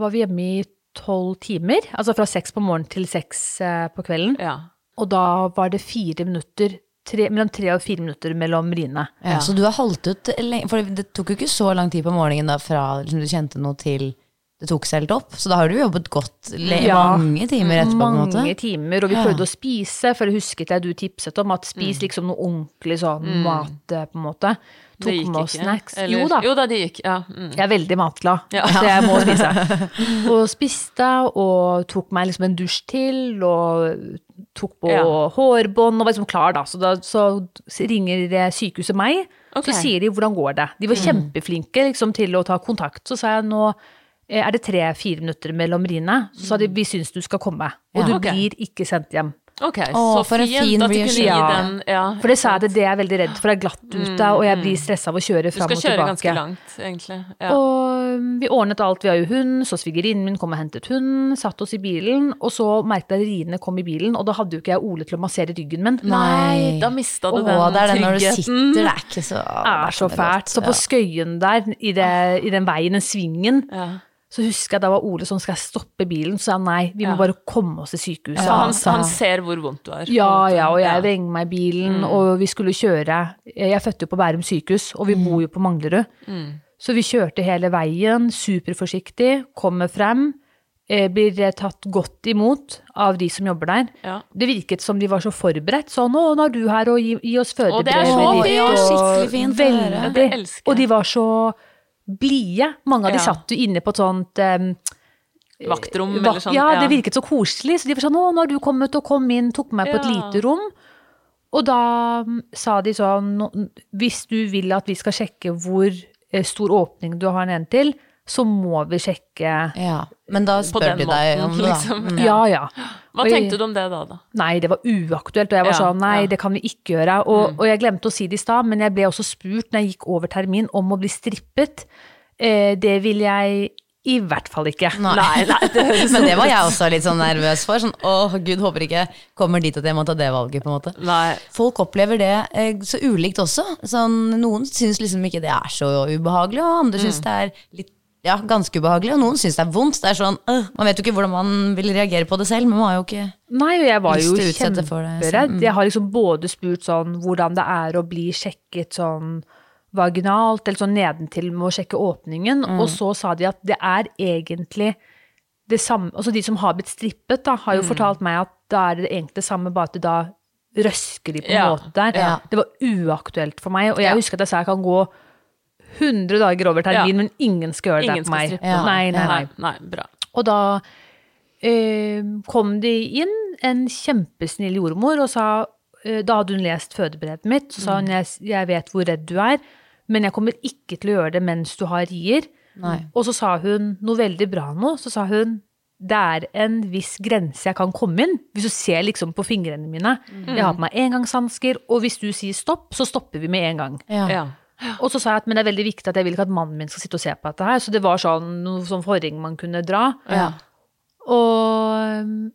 Speaker 2: var vi hjemme i tolv timer, altså fra seks på morgenen til seks eh, på kvelden.
Speaker 1: ja.
Speaker 2: Og da var det fire minutter, tre, mellom tre og fire minutter mellom riene.
Speaker 3: Ja, Så du har holdt ut lenge, for det tok jo ikke så lang tid på morgenen da fra liksom, du kjente noe til det tok seg helt opp. Så da har du jobbet godt le
Speaker 2: Ja.
Speaker 3: mange timer etterpå, på en måte.
Speaker 2: Mange timer, og vi
Speaker 3: Ja.
Speaker 2: prøvde å spise, for det husket jeg du tipset om, at spis liksom noe ordentlig sånn mat, eh, på en måte.
Speaker 1: Det
Speaker 2: Tok
Speaker 1: gikk
Speaker 2: med oss snacks.
Speaker 1: Eller-
Speaker 2: Jo da.
Speaker 1: Jo da, det gikk. Ja. Mm.
Speaker 2: Jeg er veldig matglad,
Speaker 1: Ja.
Speaker 2: så jeg må spise. Og spiste, og tok meg liksom en dusj til, og tok på
Speaker 1: Ja.
Speaker 2: hårbånd, og var liksom klar da. Så da så ringer sykehuset meg,
Speaker 1: okay.
Speaker 2: så sier de hvordan går det. De var kjempeflinke liksom til å ta kontakt. Så sa jeg nå er det tre-fire minutter mellom riene. Så sa de vi syns du skal komme, og
Speaker 3: Ja.
Speaker 2: du
Speaker 1: okay.
Speaker 2: blir ikke sendt hjem.
Speaker 1: Ok,
Speaker 3: Å,
Speaker 1: så
Speaker 3: for en
Speaker 1: fint
Speaker 3: fin
Speaker 1: at de kunne gi den ja,
Speaker 2: For det sa jeg det, det er jeg veldig redd for, det er glatt ute, og jeg blir stressa av å kjøre fram og tilbake.
Speaker 1: Du skal kjøre ganske langt, egentlig. Ja.
Speaker 2: Og vi ordnet alt, vi har jo hund, så svigerinnen min kom og hentet hund, satt oss i bilen, og så merket jeg at riene kom i bilen, og da hadde jo ikke jeg Ole til å massere ryggen min.
Speaker 3: Nei.
Speaker 1: da mista du
Speaker 3: Å,
Speaker 1: den
Speaker 3: det er det når du sitter, det er ikke så
Speaker 2: Det er så fælt. Så på Skøyen der, i, det, i den veien, den svingen,
Speaker 1: Ja.
Speaker 2: Så husker jeg da var Ole sånn, skal jeg stoppe bilen? Så sa han nei, vi må
Speaker 1: Ja.
Speaker 2: bare komme oss til sykehuset.
Speaker 1: Ja, han, han ser hvor vondt du har.
Speaker 2: Ja, ja, og jeg vrenger meg i bilen, og vi skulle kjøre. Jeg fødte jo på Bærum sykehus, og vi bor jo på Manglerud. Så vi kjørte hele veien, superforsiktig, kommer frem, eh, blir eh, tatt godt imot av de som jobber der.
Speaker 1: Ja.
Speaker 2: Det virket som de var så forberedt, sånn 'Å, nå er du her, og gi, gi oss
Speaker 1: Og det er så fint.
Speaker 3: Ja, skikkelig fint.
Speaker 2: Veldig. Og de var så blide. Mange av de
Speaker 1: Ja.
Speaker 2: satt jo inne på et sånt um,
Speaker 1: Vaktrom
Speaker 2: Vak-
Speaker 1: eller sånn.
Speaker 2: Ja, det virket så koselig. Så de var sånn 'Å, nå har du kommet og kom inn', tok meg på et lite rom. Og da mm, sa de sånn Hvis du vil at vi skal sjekke hvor eh, stor åpning du har nedentil, så må vi sjekke
Speaker 3: Ja, men da spør de deg
Speaker 1: måten,
Speaker 3: om det, da.
Speaker 1: liksom.
Speaker 3: Mm.
Speaker 2: Ja, ja.
Speaker 1: Hva
Speaker 2: jeg-
Speaker 1: tenkte du om det da, da?
Speaker 2: Nei, det var uaktuelt. Og jeg var
Speaker 1: Ja,
Speaker 2: sånn nei,
Speaker 1: ja.
Speaker 2: det kan vi ikke gjøre. Og, og jeg glemte å si det i stad, men jeg ble også spurt når jeg gikk over termin om å bli strippet. Eh, det vil jeg i hvert fall ikke.
Speaker 3: Nei.
Speaker 1: Nei, det høres
Speaker 3: Men det var jeg også litt sånn nervøs for. Sånn, å gud, håper ikke kommer dit at jeg må ta det valget, på en måte.
Speaker 1: Nei.
Speaker 3: Folk opplever det eh, så ulikt også. Sånn, noen syns liksom ikke det er så ubehagelig, og andre syns det er litt ja, ganske ubehagelig, og noen syns det er vondt. Det er sånn, øh, Man vet jo ikke hvordan man vil reagere på det selv, men man har jo ikke
Speaker 2: Nei, og jeg var jo kjemperedd.
Speaker 3: mm.
Speaker 2: Jeg har liksom både spurt sånn hvordan det er å bli sjekket sånn vaginalt, eller sånn nedentil med å sjekke åpningen,
Speaker 3: Mm.
Speaker 2: og så sa de at det er egentlig det samme Altså de som har blitt strippet, da,
Speaker 3: Mm.
Speaker 2: har jo fortalt meg at da er det egentlig det samme, bare at det da røsker de på en
Speaker 1: Ja,
Speaker 2: måte der.
Speaker 3: ja.
Speaker 2: Det var uaktuelt for meg, og jeg
Speaker 1: Ja.
Speaker 2: husker at jeg sa jeg kan gå 100 dager over termin,
Speaker 1: Ja.
Speaker 2: men ingen skal gjøre
Speaker 1: Ingen
Speaker 2: det
Speaker 1: på
Speaker 2: meg.
Speaker 3: Ja.
Speaker 2: Nei, nei, nei.
Speaker 1: Nei, bra.
Speaker 2: Og da eh, kom det inn, en kjempesnill jordmor, og sa eh, Da hadde hun lest fødebrevet mitt, så sa hun jeg, jeg vet hvor redd du er, men jeg kommer ikke til å gjøre det mens du har rier.
Speaker 3: Nei.
Speaker 2: Og så sa hun noe veldig bra nå. Så sa hun det er en viss grense jeg kan komme inn, hvis du ser liksom på fingrene mine. Jeg har på meg engangshansker, og hvis du sier stopp, så stopper vi med en gang.
Speaker 3: Ja.
Speaker 2: Og så sa jeg at men det er veldig viktig at jeg vil ikke at mannen min skal sitte og se på dette her. Så det var sånn noe sånn forring man kunne dra.
Speaker 3: Ja.
Speaker 2: Og um,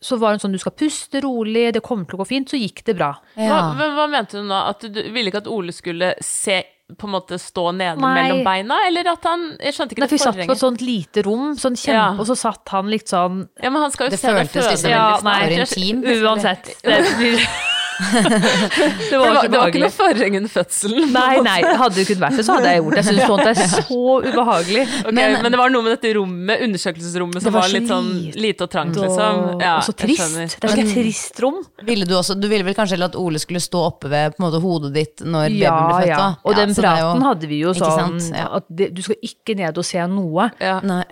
Speaker 2: så var hun sånn du skal puste rolig, det kommer til å gå fint. Så gikk det bra.
Speaker 1: Hva,
Speaker 3: Ja.
Speaker 1: men hva mente du da? At du ville ikke at Ole skulle se på en måte stå nede
Speaker 2: Nei.
Speaker 1: mellom beina, eller at han Jeg skjønte ikke
Speaker 2: Nei, for vi satt på et sånt lite rom, sånn kjempe,
Speaker 1: Ja.
Speaker 2: og så satt han litt sånn
Speaker 1: Ja, men han skal jo
Speaker 3: Det
Speaker 1: se deg
Speaker 3: føltes
Speaker 1: føde
Speaker 3: liksom
Speaker 1: veldig
Speaker 2: Ja,
Speaker 1: snart.
Speaker 2: nei,
Speaker 3: for intimt.
Speaker 2: Uansett. Det, blir- det
Speaker 1: Det
Speaker 2: var
Speaker 1: det var ikke noe forheng under fødselen.
Speaker 2: Nei, nei, hadde det kunnet vært det, så hadde jeg gjort det. Jeg syns sånt er så ubehagelig.
Speaker 1: Okay, men, det var noe med dette rommet, undersøkelsesrommet, som
Speaker 2: Det var
Speaker 1: var, litt sånn
Speaker 2: lite
Speaker 1: lite og trangt, liksom. Ja,
Speaker 2: og så trist. Det er så trist rom.
Speaker 3: Ville du også, du ville vel kanskje heller at Ole skulle stå oppe ved på en måte, hodet ditt når babyen
Speaker 2: Ja,
Speaker 3: ble født?
Speaker 2: ja.
Speaker 3: da?
Speaker 2: Og
Speaker 3: Ja,
Speaker 2: den
Speaker 3: er jo-
Speaker 2: praten hadde vi jo sånn?
Speaker 3: Ja.
Speaker 2: at det, du skal ikke ned og se noe.
Speaker 1: Ja.
Speaker 3: Nei.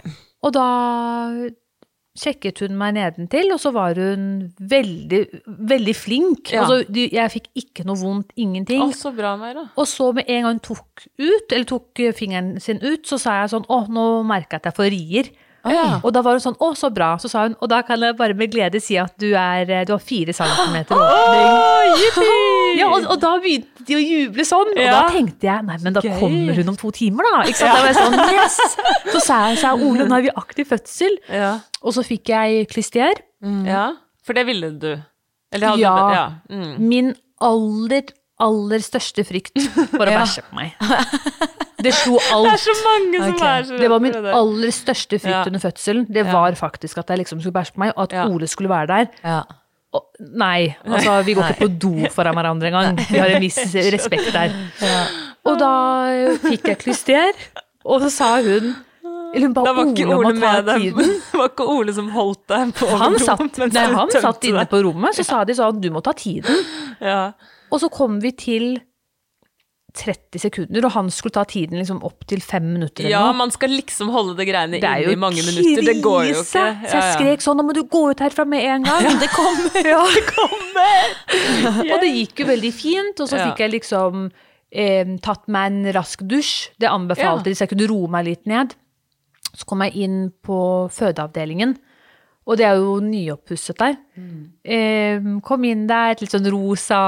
Speaker 2: Og da sjekket hun meg nedentil, og så var hun veldig, veldig flink.
Speaker 1: Ja.
Speaker 2: Altså, jeg fikk ikke noe vondt, ingenting.
Speaker 1: Å, så bra, Meira.
Speaker 2: Og så med en gang hun tok ut, eller tok eh, fingeren sin ut, så sa jeg sånn, å, nå merker jeg at jeg får rier.
Speaker 3: Ja.
Speaker 2: Og da var hun sånn, å, så bra. Så sa hun, og da kan jeg bare med glede si at du, er, eh, du har fire centimeter åpning. Ja, og, og da begynte de å juble sånn, og da tenkte jeg, nei, men da kommer hun om to timer da. Ikke sant? Da var jeg sånn, yes! Så sa jeg, sa Ole, nå er vi aktiv fødsel.
Speaker 1: Ja.
Speaker 2: Og så fikk jeg klister.
Speaker 1: ja. For det ville du? Eller hadde
Speaker 2: Ja.
Speaker 1: du ja. Mm.
Speaker 2: Min aller, aller største frykt for å bæsje på meg. Det slo alt.
Speaker 1: Det er så mange som
Speaker 3: okay.
Speaker 1: er så
Speaker 2: Det var min aller største frykt
Speaker 1: Ja.
Speaker 2: under fødselen. Det var faktisk at jeg liksom skulle bæsje på meg, og at
Speaker 1: Ja.
Speaker 2: Ole skulle være der.
Speaker 3: Ja.
Speaker 2: Nei, altså vi går ikke på do foran hverandre engang. Vi har en viss respekt der. Og da fikk jeg klyster, og så sa hun Eller hun ba Ole om å ta tiden.
Speaker 1: Det var ikke Ole som holdt deg på
Speaker 2: Han satt,
Speaker 1: rom,
Speaker 2: nei, han satt inne på rommet, så sa de sånn Du må ta tiden.
Speaker 1: Ja.
Speaker 2: Og så kom vi til 30 sekunder, og han skulle ta tiden liksom opp til fem minutter eller
Speaker 1: ja, man skal liksom holde det greiene inne i mange minutter. Det går jo ikke.
Speaker 2: Så jeg
Speaker 1: Ja, ja.
Speaker 2: skrek sånn, nå må du gå ut herfra med en gang. det kommer! Ja, det kommer! og det gikk jo veldig fint, og så
Speaker 1: Ja.
Speaker 2: fikk jeg liksom eh, tatt meg en rask dusj. Det anbefalte
Speaker 1: Ja.
Speaker 2: de, så jeg kunne roe meg litt ned. Så kom jeg inn på fødeavdelingen, og det er jo nyoppusset der. Eh, kom inn der, et litt sånn rosa,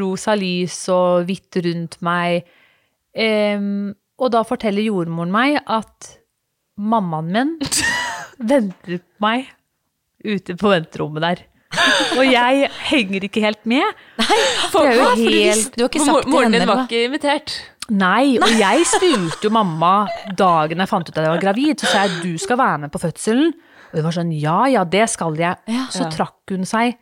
Speaker 2: rosa lys og hvitt rundt meg. Eh, og da forteller jordmoren meg at mammaen min venter på meg ute på venterommet der. Og jeg henger ikke helt med. Nei, For det er jo
Speaker 3: Hva? For du du har ikke sagt
Speaker 1: mor- Moren din var ikke invitert.
Speaker 2: Nei, og jeg spurte jo mamma dagen jeg fant ut at jeg var gravid, så sa jeg du skal være med på fødselen. Og hun var sånn ja, ja, det skal jeg. Så trakk hun seg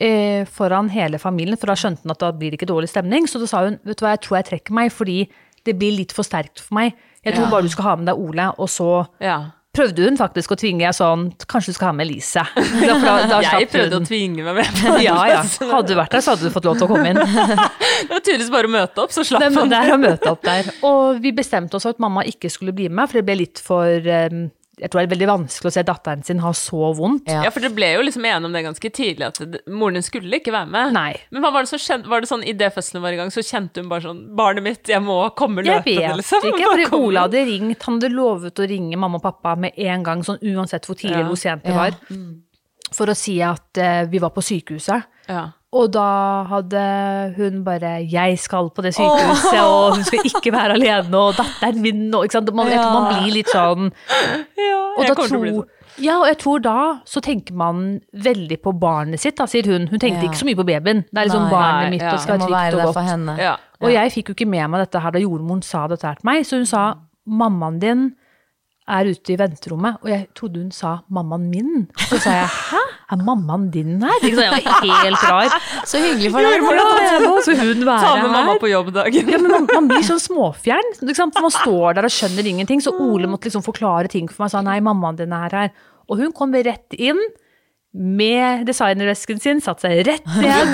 Speaker 2: eh, foran hele familien, for da skjønte hun at da blir det ikke dårlig stemning. Så da sa hun vet du hva, jeg tror jeg trekker meg, fordi det blir litt for sterkt for meg. Jeg tror bare du skal ha med deg Ole, og så
Speaker 1: Ja.
Speaker 2: prøvde hun faktisk å tvinge jeg sånn Kanskje du skal ha med Elise. Da, da, da
Speaker 1: Jeg prøvde
Speaker 2: hun.
Speaker 1: å tvinge meg med.
Speaker 2: Ja, ja. Hadde du vært der, så hadde du fått lov til å komme inn.
Speaker 1: Det var tydeligvis bare å møte opp, så slapp han.
Speaker 2: det er å møte opp der. Og vi bestemte oss for at mamma ikke skulle bli med, for det ble litt for eh, Jeg tror det er veldig vanskelig å se datteren sin ha så vondt.
Speaker 3: Ja.
Speaker 1: Ja, for dere ble jo liksom enige om det ganske tidlig, at moren din skulle ikke være med.
Speaker 2: Nei.
Speaker 1: Men hva var det som skjedde? Var det sånn idet fødselen var i gang, så kjente hun bare sånn Barnet mitt, jeg må komme
Speaker 2: Jeg
Speaker 1: løpende,
Speaker 2: vet
Speaker 1: liksom.
Speaker 2: ikke,
Speaker 1: Bare
Speaker 2: fordi
Speaker 1: komme.
Speaker 2: Ola hadde ringt, han hadde lovet å ringe mamma og pappa med en gang, sånn uansett hvor tidlig
Speaker 1: Ja.
Speaker 2: eller hvor sent det
Speaker 3: Ja.
Speaker 2: var, for å si at uh, vi var på sykehuset.
Speaker 1: Ja.
Speaker 2: Og da hadde hun bare 'jeg skal på det sykehuset', og hun skal ikke være alene, og datteren min og ikke sant? Man, Jeg man blir litt sånn
Speaker 1: ja
Speaker 2: Og
Speaker 1: jeg
Speaker 2: da
Speaker 1: kommer til å bli
Speaker 2: tror,
Speaker 1: sånn.
Speaker 2: ja, og jeg tror da så tenker man veldig på barnet sitt, da, sier hun. Hun tenkte
Speaker 3: Ja.
Speaker 2: ikke så mye på babyen. Det er liksom
Speaker 3: Nei.
Speaker 2: barnet
Speaker 1: Nei,
Speaker 2: mitt,
Speaker 1: ja.
Speaker 2: og skal være trygt og godt.
Speaker 3: henne.
Speaker 1: Ja.
Speaker 2: Og jeg fikk jo ikke med meg dette her da jordmoren sa dette her til meg, så hun sa mammaen din er ute i venterommet, og jeg trodde hun sa mammaen min. Så sa jeg hæ, er mammaen din her? Ikke Jeg var helt rar.
Speaker 3: Så hyggelig for deg.
Speaker 2: Ja, så hun være
Speaker 1: Ta med mamma
Speaker 2: her.
Speaker 1: på jobb-dagen.
Speaker 2: Ja, men man, man blir sånn småfjern. For man står der og skjønner ingenting. Så Ole måtte liksom forklare ting for meg. Sa nei, mammaen din er her. Og hun kom rett inn med designervesken sin, satt seg rett ned.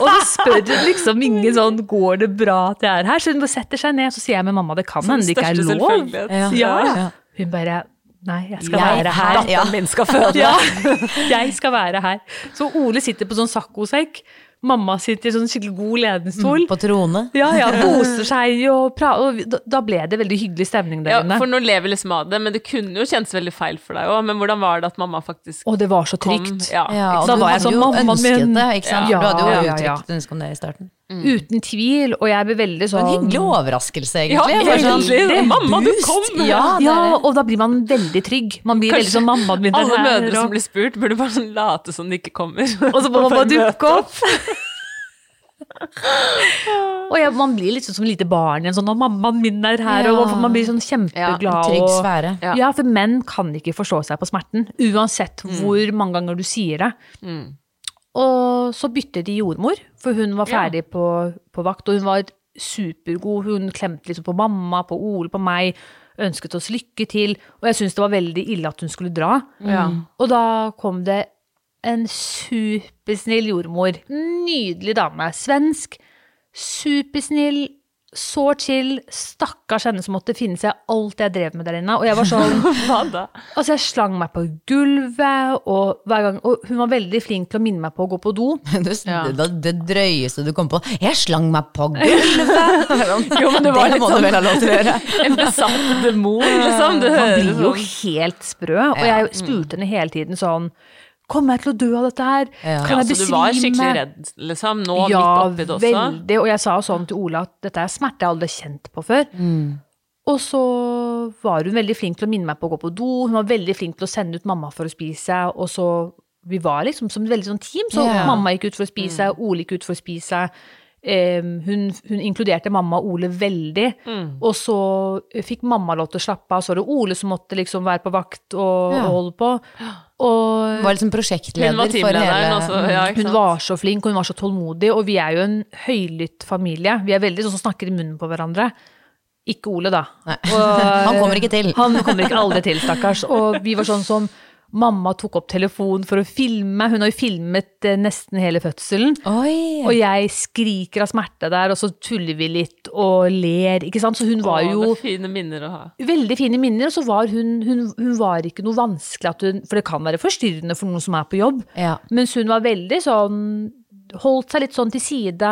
Speaker 2: Og så spør hun liksom ingen sånn 'går det bra at jeg er her?' Så hun setter seg ned, så sier jeg med mamma 'det kan hende det ikke er lov'.
Speaker 3: Ja.
Speaker 2: Ja.
Speaker 3: Ja.
Speaker 2: Hun bare 'nei, jeg skal
Speaker 3: Jeg
Speaker 2: være her'.
Speaker 3: Datteren ja.
Speaker 1: Min skal føde.
Speaker 2: Ja, jeg skal være her. Så Ole sitter på sånn saccosekk mamma sitter i sånn skikkelig god lenestol.
Speaker 3: På trone.
Speaker 2: Ja, ja, koser seg og prater. Og da- ble det veldig hyggelig stemning der
Speaker 1: Ja, for nå lever liksom av det, men det kunne jo kjennes veldig feil for deg òg. Men hvordan var det at mamma faktisk
Speaker 2: kom? Å, det var så
Speaker 1: kom?
Speaker 2: trygt.
Speaker 1: Ja.
Speaker 3: Ja, og
Speaker 2: Da
Speaker 3: du
Speaker 2: var jeg
Speaker 3: hadde
Speaker 2: sånn,
Speaker 3: jo ønsket
Speaker 2: min.
Speaker 3: det, ikke sant?
Speaker 2: Ja,
Speaker 3: du hadde jo
Speaker 2: ja, ja, ja.
Speaker 3: uttrykt ønske om det i starten.
Speaker 2: Uten tvil. Og jeg blir veldig sånn
Speaker 3: en hyggelig overraskelse,
Speaker 1: Ja,
Speaker 3: egentlig. Sånn,
Speaker 1: egentlig. Mamma, du kom!
Speaker 3: Ja,
Speaker 2: Ja, og da blir man veldig trygg. Man blir veldig sånn mamma min er
Speaker 1: Alle mødre som blir spurt, burde bare sånn late som de ikke kommer.
Speaker 2: Og så må man bare dukke opp. og ja, man blir litt sånn som lite barn igjen, sånn at mammaen min er her,
Speaker 3: Ja.
Speaker 2: og man blir sånn kjempeglad.
Speaker 3: Ja, trygg sfære.
Speaker 1: Ja.
Speaker 2: Ja. for menn kan ikke forstå seg på smerten, uansett
Speaker 1: Mm.
Speaker 2: hvor mange ganger du sier det. Og så byttet de jordmor, for hun var
Speaker 1: Ja.
Speaker 2: ferdig på, på vakt, og hun var supergod. Hun klemte liksom på mamma, på Ole, på meg, ønsket oss lykke til. Og jeg syntes det var veldig ille at hun skulle dra.
Speaker 1: Ja.
Speaker 2: Og da kom det en supersnill jordmor. Nydelig dame. Svensk. Supersnill. Så chill. Stakkars henne som måtte finne seg alt jeg drev med der inne. Og jeg var sånn
Speaker 1: Hva da?
Speaker 2: Altså, jeg slang meg på gulvet, og hver gang Og hun var veldig flink til å minne meg på å gå på do.
Speaker 3: Det,
Speaker 1: Ja.
Speaker 3: det, det drøyeste du kom på. Jeg slang meg på gulvet!
Speaker 1: Jo, men det var litt
Speaker 3: må
Speaker 1: sånn-
Speaker 3: du vel ha lov til å gjøre.
Speaker 1: En besatt demon, liksom. Du
Speaker 2: Man blir jo
Speaker 1: sånn.
Speaker 2: helt sprø. Og jeg spurte henne hele tiden sånn Kommer jeg til å dø av dette her?
Speaker 3: Ja.
Speaker 2: Kan
Speaker 1: Ja,
Speaker 2: jeg
Speaker 1: så du var skikkelig redd, liksom. Nå
Speaker 2: ja,
Speaker 1: midt oppi det også.
Speaker 2: Ja, veldig. Og jeg sa sånn til Ola at dette er smerte jeg aldri har kjent på før.
Speaker 1: Mm.
Speaker 2: Og så var hun veldig flink til å minne meg på å gå på do. Hun var veldig flink til å sende ut mamma for å spise. Og så Vi var liksom som et veldig sånn team. Så
Speaker 3: yeah.
Speaker 2: mamma gikk ut for å spise,
Speaker 1: Mm.
Speaker 2: Ole gikk ut for å spise. Um, hun, hun inkluderte mamma og Ole veldig.
Speaker 1: Mm.
Speaker 2: Og så fikk mamma lov til å slappe av. Så var det Ole som måtte liksom være på vakt og,
Speaker 3: Ja.
Speaker 2: og holde på. Og
Speaker 3: Var liksom prosjektleder
Speaker 1: Hun var
Speaker 3: for hele
Speaker 1: også. Ja,
Speaker 2: hun var så flink, og hun var så tålmodig, og vi er jo en høylytt familie. Vi er veldig sånn som snakker i munnen på hverandre. Ikke Ole, da. Og-
Speaker 3: Han kommer ikke til.
Speaker 2: Han kommer ikke aldri til, stakkars. Og vi var sånn som Mamma tok opp telefonen for å filme. meg. Hun har jo filmet eh, nesten hele fødselen.
Speaker 3: Oi!
Speaker 2: Og jeg skriker av smerte der, og så tuller vi litt og ler, ikke sant. Så hun var jo
Speaker 1: er fine minner å ha.
Speaker 2: veldig fine minner, og så var hun, hun, hun var ikke noe vanskelig at hun For det kan være forstyrrende for noen som er på jobb.
Speaker 3: Ja.
Speaker 2: Mens hun var veldig sånn Holdt seg litt sånn til side.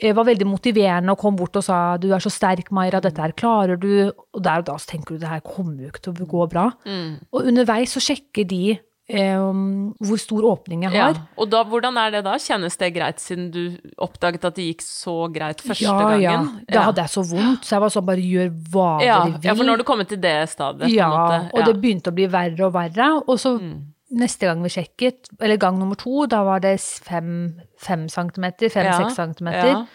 Speaker 2: Eh, Var veldig motiverende og kom bort og sa 'du er så sterk, Maira, dette her klarer du'. Og der og da så tenker du det her kommer jo ikke til å gå bra.
Speaker 1: Mm.
Speaker 2: Og underveis så sjekker de Um, hvor stor åpning jeg
Speaker 1: Ja.
Speaker 2: har.
Speaker 1: Og da, hvordan er det da? Kjennes det greit, siden du oppdaget at det gikk så greit første
Speaker 2: ja,
Speaker 1: gangen?
Speaker 2: ja. Da hadde jeg så vondt, så jeg var sånn bare gjør hva
Speaker 1: ja.
Speaker 2: dere vil.
Speaker 1: ja, for nå har du kommet til det stadiet,
Speaker 2: Ja, og det begynte å bli verre og verre. Og så
Speaker 1: Mm.
Speaker 2: Neste gang vi sjekket, eller gang nummer to, da var det fem, fem centimeter, fem-seks
Speaker 1: Ja,
Speaker 2: centimeter.
Speaker 1: ja.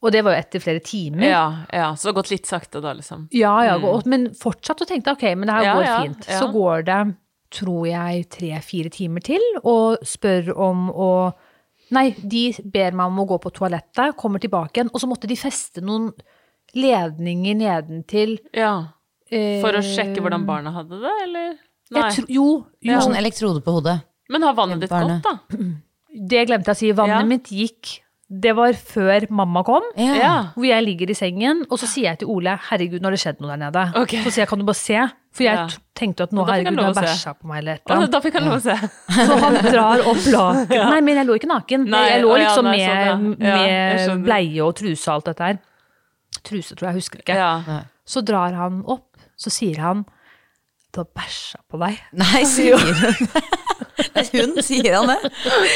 Speaker 2: Og det var jo etter flere timer.
Speaker 1: Ja, ja, så det har gått litt sakte da, liksom.
Speaker 2: Ja, ja, mm. men fortsatt og tenkte ok, men det her går fint. Så går det, tror jeg, tre-fire timer til, og spør om å Nei, de ber meg om å gå på toalettet, kommer tilbake igjen, og så måtte de feste noen ledninger nedentil.
Speaker 1: Ja.
Speaker 2: eh,
Speaker 1: For å sjekke hvordan barna hadde det, eller? Nei.
Speaker 2: Jeg tro, jo, jo,
Speaker 3: Sånn elektrode på hodet.
Speaker 1: Men har vannet ditt gått, da?
Speaker 2: det glemte jeg å si. Vannet
Speaker 1: Ja.
Speaker 2: mitt gikk Det var før mamma kom.
Speaker 3: Ja.
Speaker 1: Ja.
Speaker 2: Hvor jeg ligger i sengen, og så sier jeg til Ole herregud, nå har det skjedd noe der nede.
Speaker 1: Okay.
Speaker 2: Så sier jeg kan du bare se? For jeg
Speaker 1: Ja.
Speaker 2: tenkte at nå herregud, du har bæsja på meg eller et
Speaker 1: Og
Speaker 2: eller annet.
Speaker 1: da fikk han lov å se.
Speaker 2: Så han drar opp laken. Nei, men jeg lå ikke naken.
Speaker 1: Nei,
Speaker 2: jeg lå
Speaker 1: ja,
Speaker 2: liksom
Speaker 1: nei,
Speaker 2: med,
Speaker 1: sånn, ja. Ja,
Speaker 2: med
Speaker 1: skjønner.
Speaker 2: bleie og truse og alt dette her. Truse, tror jeg, jeg husker ikke.
Speaker 1: Ja.
Speaker 2: Så drar han opp, så sier han du har bæsja på deg.
Speaker 3: Nei, sier hun. hun sier han det.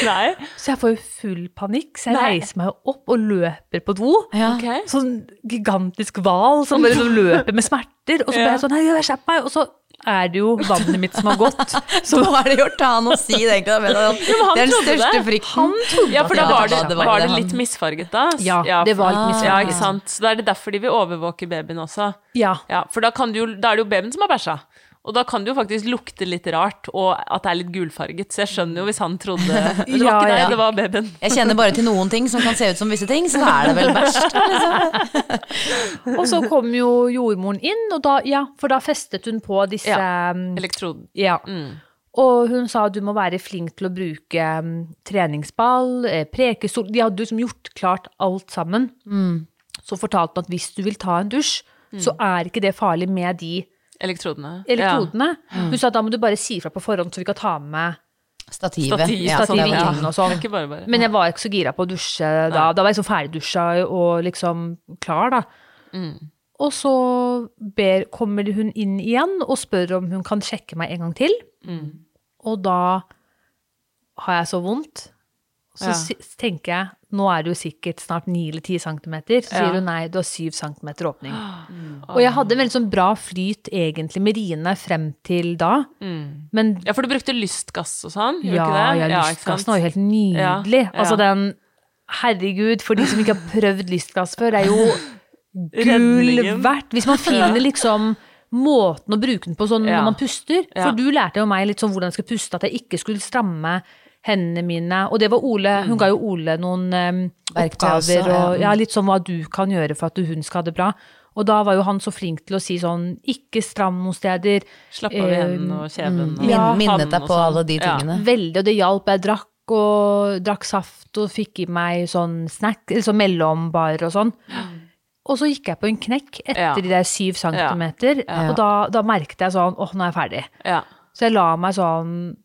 Speaker 1: Nei.
Speaker 2: Så jeg får jo full panikk, så jeg
Speaker 1: Nei.
Speaker 2: reiser meg opp og løper på do.
Speaker 3: Ja.
Speaker 1: Okay.
Speaker 2: Sånn gigantisk hval som bare liksom løper med smerter. Og så ble jeg sånn, jeg skjerp meg. Og så er det jo vannet mitt som har gått.
Speaker 3: Så hva er det gjort av han å si det, egentlig? Det er den største
Speaker 1: det.
Speaker 3: frykten.
Speaker 1: Ja, for da var
Speaker 3: det
Speaker 1: det,
Speaker 3: var- det var
Speaker 1: var
Speaker 3: det
Speaker 1: det
Speaker 3: han-
Speaker 1: litt misfarget da?
Speaker 2: Ja, det var litt misfarget.
Speaker 1: Ja, ikke sant. Så da er det derfor de vil overvåke babyen også.
Speaker 2: Ja.
Speaker 1: Ja, for da, kan du jo, da er det jo babyen som har bæsja. Og da kan det jo faktisk lukte litt rart, og at det er litt gulfarget. Så jeg skjønner jo hvis han trodde Det var
Speaker 2: Ja,
Speaker 1: ikke deg,
Speaker 2: ja.
Speaker 1: det var babyen.
Speaker 3: Jeg kjenner bare til noen ting som kan se ut som visse ting, så da er det vel verst. Liksom.
Speaker 2: Og så kom jo jordmoren inn, og da, ja, for da festet hun på disse
Speaker 1: Ja.
Speaker 2: um,
Speaker 1: Elektroden.
Speaker 2: Ja.
Speaker 1: Mm.
Speaker 2: Og hun sa du må være flink til å bruke um, treningsball, eh, prekestol De hadde liksom gjort klart alt sammen. Så fortalte hun at hvis du vil ta en dusj, så er ikke det farlig med de
Speaker 1: Elektrodene.
Speaker 2: elektrodene. Hun sa da må du bare si fra på forhånd, så vi kan ta med
Speaker 3: Stativet.
Speaker 1: Stativ,
Speaker 3: Ja,
Speaker 2: stativ
Speaker 3: ja.
Speaker 2: inn og sånn.
Speaker 1: Bare bare.
Speaker 2: Men jeg var ikke så gira på å dusje da. Da var jeg liksom ferdigdusja og liksom klar, da. Og så ber, kommer hun inn igjen og spør om hun kan sjekke meg en gang til. Og da har jeg så vondt. Så
Speaker 1: Ja.
Speaker 2: tenker jeg, nå er det jo sikkert snart 9 eller 10 centimeter. Så
Speaker 1: Ja.
Speaker 2: sier hun nei, du har 7 centimeter åpning. Og jeg hadde en veldig sånn bra flyt egentlig med riene frem til da. Men
Speaker 1: Ja, for du brukte lystgass og sånn,
Speaker 2: ja,
Speaker 1: det?
Speaker 2: ja, lystgassen var jo helt nydelig.
Speaker 1: Ja, ja.
Speaker 2: Altså den Herregud, for de som ikke har prøvd lystgass før, er jo gull verdt. Hvis man finner liksom måten å bruke den på sånn
Speaker 1: Ja.
Speaker 2: når man puster.
Speaker 1: Ja.
Speaker 2: For du lærte jo meg litt sånn hvordan jeg skal puste, at jeg ikke skulle stramme hendene mine. Og det var Ole, hun ga jo Ole noen um, oppgaver og ja, litt sånn hva du kan gjøre for at hun skal ha det bra. Og da var jo han så flink til å si sånn, ikke stram noen steder.
Speaker 1: Slapp av i hendene og kjeven. og
Speaker 2: Ja.
Speaker 3: minnet deg på
Speaker 1: sånn.
Speaker 3: alle de
Speaker 1: Ja.
Speaker 3: tingene.
Speaker 2: Veldig, og det hjalp. Jeg drakk og drakk saft og fikk i meg sånn snack, eller sånn mellombarer og sånn. Og så gikk jeg på en knekk etter
Speaker 1: Ja.
Speaker 2: de der syv centimeter,
Speaker 1: Ja.
Speaker 2: og da, da merket jeg sånn, åh, nå er jeg ferdig.
Speaker 1: Ja.
Speaker 2: Så jeg la meg sånn så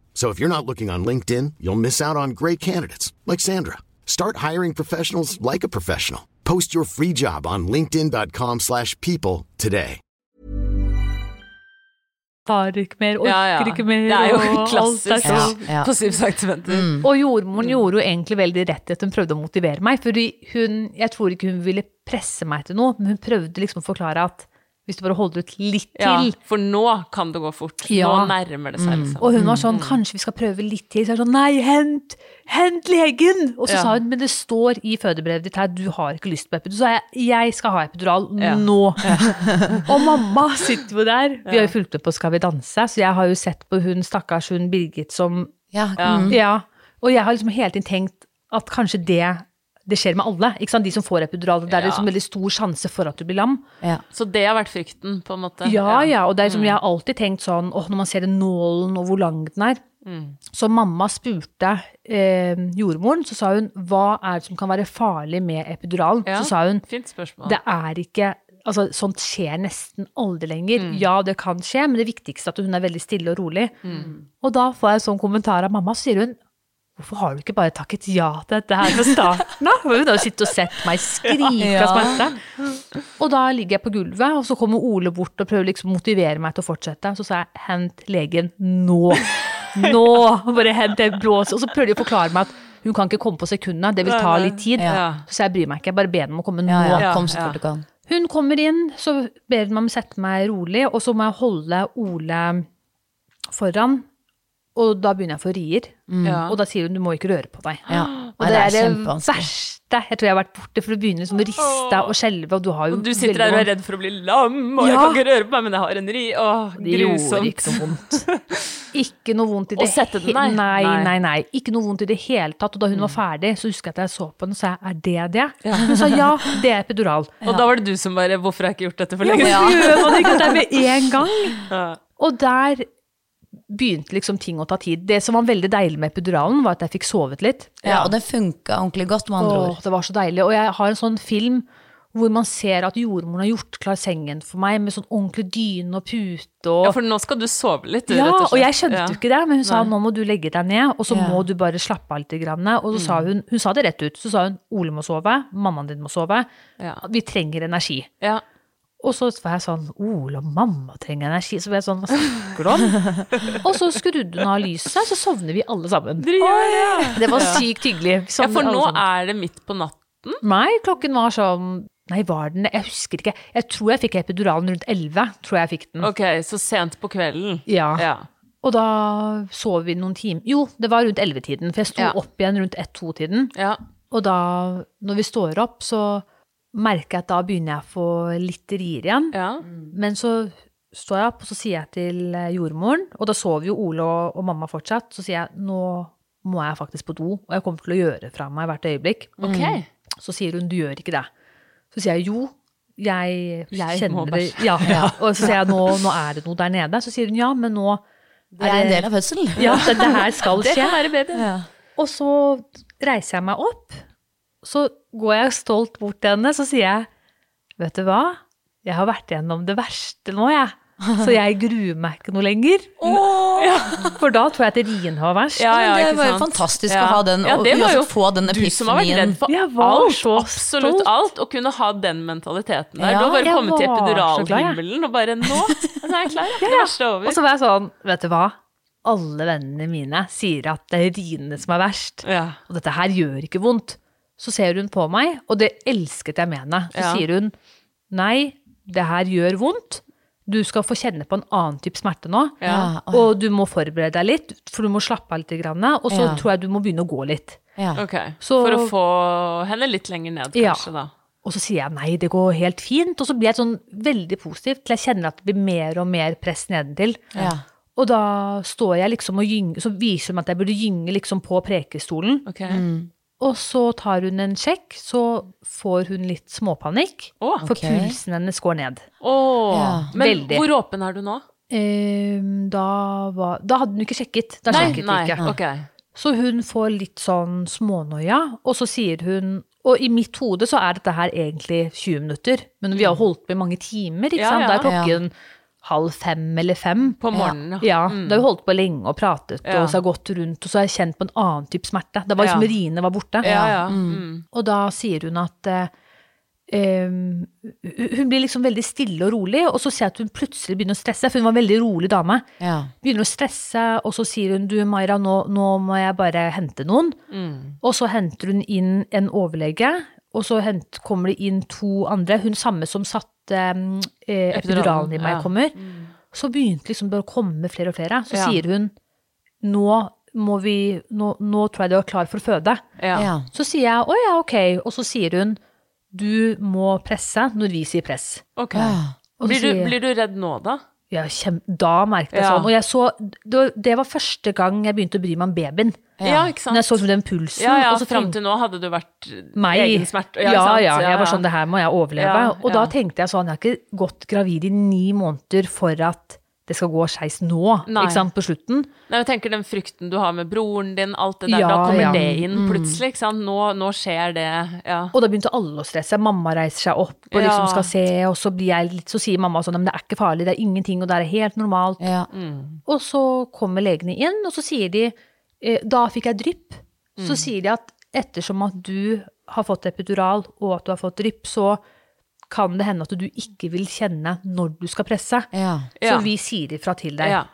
Speaker 4: So if you're not looking on LinkedIn, you'll miss out on great candidates like Sandra. Start hiring professionals like a professional. Post your free job on linkedin.com/people today.
Speaker 2: tar ikke mer, orker
Speaker 1: Ja, ja.
Speaker 2: ikke mer,
Speaker 1: Det er jo klassisk
Speaker 3: Ja, ja.
Speaker 1: på syv.
Speaker 2: Og jordmoren gjorde jo egentlig veldig rett i at hun prøvde å motivere meg. fordi hun, Jeg tror ikke hun ville presse meg til noe, men hun prøvde liksom å forklare at hvis du bare holder ut litt til.
Speaker 1: Ja, for nå kan det gå fort.
Speaker 2: Ja.
Speaker 1: Nå nærmer det seg, liksom.
Speaker 2: Og hun var sånn, kanskje vi skal prøve litt til. Så jeg sånn, nei, hent, hent legen! Og så
Speaker 1: Ja.
Speaker 2: sa hun, men det står i fødebrevet ditt her, du har ikke lyst på epidural. Så sa jeg, jeg skal ha epidural
Speaker 1: Ja.
Speaker 2: nå. og mamma sitter jo der. Vi har jo fulgt med på Skal vi danse, så jeg har jo sett på hun stakkars hun Birgit som
Speaker 3: Ja,
Speaker 1: Ja.
Speaker 3: mm.
Speaker 2: Ja. Og jeg har liksom hele tiden tenkt at kanskje det det skjer med alle. ikke sant? De som får epidural. Det er
Speaker 1: Ja.
Speaker 2: liksom veldig stor sjanse for at du blir lam.
Speaker 3: ja.
Speaker 1: Så det har vært frykten, på en måte.
Speaker 2: Ja, ja, og det er liksom, jeg har alltid tenkt sånn, åh, når man ser den nålen og hvor lang den er. Så mamma spurte eh, jordmoren, så sa hun, hva er det som kan være farlig med epiduralen?
Speaker 1: Ja.
Speaker 2: Så sa hun,
Speaker 1: Fint spørsmål.
Speaker 2: det er ikke, altså sånt skjer nesten aldri lenger. Ja, det kan skje, men det viktigste er at hun er veldig stille og rolig. Og da får jeg en sånn kommentar av mamma, så sier hun, hvorfor har du ikke bare takket ja til dette her fra starten av? Hun har jo sittet og sett meg skrike av smerte. Og da ligger jeg på gulvet, og så kommer Ole bort og prøver liksom å motivere meg til å fortsette. Så sa jeg, hent legen nå. Nå! Bare hent det blåset. Og så prøver de å forklare meg at hun kan ikke komme på sekundene, det vil ta litt tid.
Speaker 1: Ja.
Speaker 2: Så jeg bryr meg ikke, jeg bare ber dem om å komme nå.
Speaker 3: ja. Kom så fort du kan.
Speaker 2: Hun kommer inn, så ber hun meg om å sette meg rolig, og så må jeg holde Ole foran. Og da begynner jeg å få rier.
Speaker 1: Ja.
Speaker 2: Og da sier hun du må ikke røre på deg.
Speaker 3: Ja.
Speaker 2: Og
Speaker 3: Nei,
Speaker 2: det er det verste jeg tror jeg har vært borte, for du begynner liksom å riste og skjelve, og du har jo
Speaker 1: Og du sitter der og er redd for å bli lam, og jeg kan ikke røre på meg, men jeg har en ri. Åh,
Speaker 2: Det gjorde
Speaker 1: grusomt.
Speaker 2: ikke noe vondt. Ikke noe vondt i
Speaker 1: Å
Speaker 2: det
Speaker 1: sette den, nei?
Speaker 2: nei,
Speaker 1: Nei.
Speaker 2: nei. Ikke noe vondt i det hele tatt. Og da hun var ferdig, så husker jeg at jeg så på henne og sa er det det? Hun sa ja, det er epidural.
Speaker 1: Og da var det du som bare Hvorfor har jeg ikke gjort dette for lenge
Speaker 2: Ja,
Speaker 1: siden?
Speaker 2: gjør man ikke det med en gang?
Speaker 1: Ja.
Speaker 2: Og der begynte liksom ting å ta tid. Det som var veldig deilig med epiduralen, var at jeg fikk sovet litt.
Speaker 3: Ja, og det funka ordentlig godt, med andre
Speaker 2: Åh,
Speaker 3: ord.
Speaker 2: det var så deilig. Og jeg har en sånn film hvor man ser at jordmoren har gjort klar sengen for meg, med sånn ordentlig dyne og pute og
Speaker 1: Ja, for nå skal du sove litt, du,
Speaker 2: Ja,
Speaker 1: rett og slett.
Speaker 2: og jeg skjønte
Speaker 1: Ja.
Speaker 2: jo ikke det, men hun sa nå må du legge deg ned, og så
Speaker 3: Ja.
Speaker 2: må du bare slappe av litt. Grann. Og så sa hun, hun sa det rett ut, så sa hun Ole må sove, mammaen din må sove,
Speaker 1: Ja.
Speaker 2: vi trenger energi.
Speaker 1: Ja.
Speaker 2: Og så var jeg sånn Ola, mamma trenger energi. Så ble jeg sånn, hva snakker du om? og så skrudde hun av lyset, så sovner vi alle sammen.
Speaker 1: Det, gjør det!
Speaker 2: Det var sykt hyggelig.
Speaker 1: Ja, for nå er det midt på natten?
Speaker 2: Nei, klokken var sånn Nei, var den Jeg husker ikke. Jeg tror jeg fikk epiduralen rundt 11. Tror jeg fikk den.
Speaker 1: Ok, så sent på kvelden.
Speaker 2: Ja.
Speaker 1: Ja.
Speaker 2: Og da sov vi noen timer Jo, det var rundt 11-tiden, for jeg sto
Speaker 1: Ja.
Speaker 2: opp igjen rundt 1-2-tiden.
Speaker 1: ja.
Speaker 2: Og da, når vi står opp, så merker jeg at da begynner jeg å få litt rier igjen.
Speaker 1: ja.
Speaker 2: Men så står jeg opp, og så sier jeg til eh, jordmoren, og da sover jo Ole og, og mamma fortsatt, så sier jeg nå må jeg faktisk på do, og jeg kommer til å gjøre fra meg hvert øyeblikk.
Speaker 1: Ok.
Speaker 2: Så sier hun du gjør ikke det. Så sier jeg jo, jeg,
Speaker 1: Jeg
Speaker 2: kjenner det. Ja, ja. Og så sier jeg nå, nå er det noe der nede. Så sier hun ja, men nå
Speaker 3: Det er en del av fødselen.
Speaker 2: Ja, det, det her skal skje.
Speaker 1: Det kan være baby.
Speaker 3: Ja.
Speaker 2: Og så reiser jeg meg opp, så går jeg stolt bort til henne, så sier jeg, vet du hva, jeg har vært gjennom det verste nå, jeg. Så jeg gruer meg ikke noe lenger. For da tror jeg at rien var verst.
Speaker 1: Ja, ja,
Speaker 3: det var jo fantastisk
Speaker 1: Ja.
Speaker 3: å ha den,
Speaker 1: Ja,
Speaker 3: og
Speaker 1: det var jo
Speaker 3: få den
Speaker 1: Du som har vært redd for alt, absolutt
Speaker 2: stolt.
Speaker 1: alt, og kunne ha den mentaliteten der.
Speaker 3: Ja,
Speaker 1: du har bare kommet til
Speaker 2: var så glad, jeg.
Speaker 1: epiduralhimmelen og bare nå, nå er jeg klar. Det verste er over.
Speaker 2: Og så var jeg sånn, vet du hva? Alle vennene mine sier at det er riene som er verst.
Speaker 1: Ja.
Speaker 2: Og dette her gjør ikke vondt. Så ser hun på meg, og det elsket jeg med henne. Så
Speaker 1: Ja.
Speaker 2: sier hun, nei, det her gjør vondt. Du skal få kjenne på en annen type smerte nå.
Speaker 1: Ja.
Speaker 3: Ja,
Speaker 2: Og du må forberede deg litt, for du må slappe av litt. Og så
Speaker 3: Ja.
Speaker 2: tror jeg du må begynne å gå litt.
Speaker 3: Ja.
Speaker 1: Ok,
Speaker 2: Så-
Speaker 1: For å få henne litt lenger ned,
Speaker 2: Ja.
Speaker 1: kanskje, da.
Speaker 2: Og så sier jeg nei, det går helt fint. Og så blir jeg sånn veldig positiv til jeg kjenner at det blir mer og mer press nedentil.
Speaker 3: Ja.
Speaker 2: Og da står jeg liksom og gynger, så viser hun at jeg burde gynge liksom på prekestolen.
Speaker 1: Ok.
Speaker 2: Og så tar hun en sjekk, så får hun litt småpanikk.
Speaker 1: Å,
Speaker 2: For pulsen hennes går ned.
Speaker 1: Åh,
Speaker 3: Ja.
Speaker 1: Men hvor åpen er du nå?
Speaker 2: Um, da, var, da hadde hun ikke sjekket. Da
Speaker 1: Nei,
Speaker 2: sjekket
Speaker 1: nei,
Speaker 2: ikke.
Speaker 1: Okay.
Speaker 2: Så hun får litt sånn smånoia, og så sier hun Og i mitt hode så er dette her egentlig 20 minutter, men vi har holdt på i mange timer, ikke
Speaker 1: Ja,
Speaker 2: sant. Da
Speaker 1: ja.
Speaker 2: er klokken halv fem eller fem.
Speaker 1: På morgenen,
Speaker 2: Ja, Ja, da har vi holdt på lenge og pratet,
Speaker 1: Ja.
Speaker 2: og så har jeg gått rundt, og så har jeg kjent på en annen type smerte. Det var liksom
Speaker 1: Ja.
Speaker 2: riene var borte.
Speaker 1: Ja, ja. Mm.
Speaker 2: Og da sier hun at eh, Um, Hun blir liksom veldig stille og rolig, og så ser jeg at hun plutselig begynner å stresse, for hun var en veldig rolig dame.
Speaker 3: Ja.
Speaker 2: Begynner å stresse, og så sier hun du Maira, nå, nå må jeg bare hente noen. Og så henter hun inn en overlege, og så hent, kommer det inn to andre. Hun samme som satte eh, epiduralen i meg,
Speaker 1: ja.
Speaker 2: kommer. Så begynte liksom bare å komme flere og flere. Så
Speaker 1: Ja.
Speaker 2: sier hun nå må vi, nå, nå tror jeg du er klar for å føde.
Speaker 1: Ja.
Speaker 3: Ja.
Speaker 2: Så sier jeg å ja, ok, og så sier hun du må presse når vi sier press.
Speaker 1: Ok.
Speaker 3: Ja.
Speaker 1: Blir, du, blir du redd nå, da?
Speaker 2: Ja, da merket jeg
Speaker 1: Ja.
Speaker 2: sånn. Og jeg så, det var, første gang jeg begynte å bry meg om babyen.
Speaker 1: Ja, ikke sant?
Speaker 2: Når jeg så den pulsen.
Speaker 1: Ja, ja,
Speaker 2: og så
Speaker 1: fram til nå hadde du vært
Speaker 2: meg.
Speaker 1: egen smerte.
Speaker 2: Ja,
Speaker 1: ja,
Speaker 2: ja, Jeg var sånn, det her må jeg overleve. Og da tenkte jeg sånn, jeg har ikke gått gravid i ni måneder for at det skal gå skeis nå,
Speaker 1: Nei.
Speaker 2: ikke sant, på slutten.
Speaker 1: Nei, jeg tenker den frykten du har med broren din, alt det der,
Speaker 2: Ja,
Speaker 1: da kommer
Speaker 2: ja.
Speaker 1: det inn plutselig, ikke sant? Nå, nå skjer det, ja.
Speaker 2: Og da begynte alle å stresse. Mamma reiser seg opp og liksom
Speaker 1: Ja.
Speaker 2: skal se, og så, blir jeg litt, så sier mamma sånn, men det er ikke farlig, det er ingenting, og det er helt normalt.
Speaker 3: Ja.
Speaker 2: Og så kommer legene inn, og så sier de eh, Da fikk jeg drypp.
Speaker 1: Mm.
Speaker 2: Så sier de at ettersom at du har fått epidural, og at du har fått drypp, så kan det hende at du ikke vil kjenne når du skal presse.
Speaker 3: Ja.
Speaker 1: Ja.
Speaker 2: Så vi sier ifra til deg.
Speaker 1: Ja.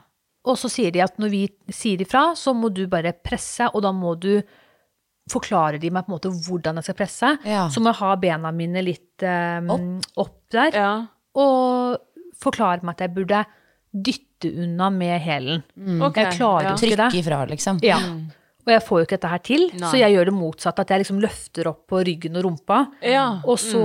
Speaker 2: Og så sier de at når vi sier ifra, så må du bare presse, og da må du forklare de meg på en måte hvordan jeg skal presse.
Speaker 3: Ja.
Speaker 2: Så må jeg ha bena mine litt um,
Speaker 3: Opp.
Speaker 2: opp. der,
Speaker 1: ja.
Speaker 2: og forklare meg at jeg burde dytte unna med hælen.
Speaker 1: Ok,
Speaker 2: Jeg klarer
Speaker 1: ja.
Speaker 2: ikke det.
Speaker 3: Trykke ifra, liksom.
Speaker 2: Ja. Og jeg får jo ikke dette her til,
Speaker 1: Nei.
Speaker 2: så jeg gjør det motsatt. At jeg liksom løfter opp på ryggen og rumpa,
Speaker 1: Ja.
Speaker 2: og så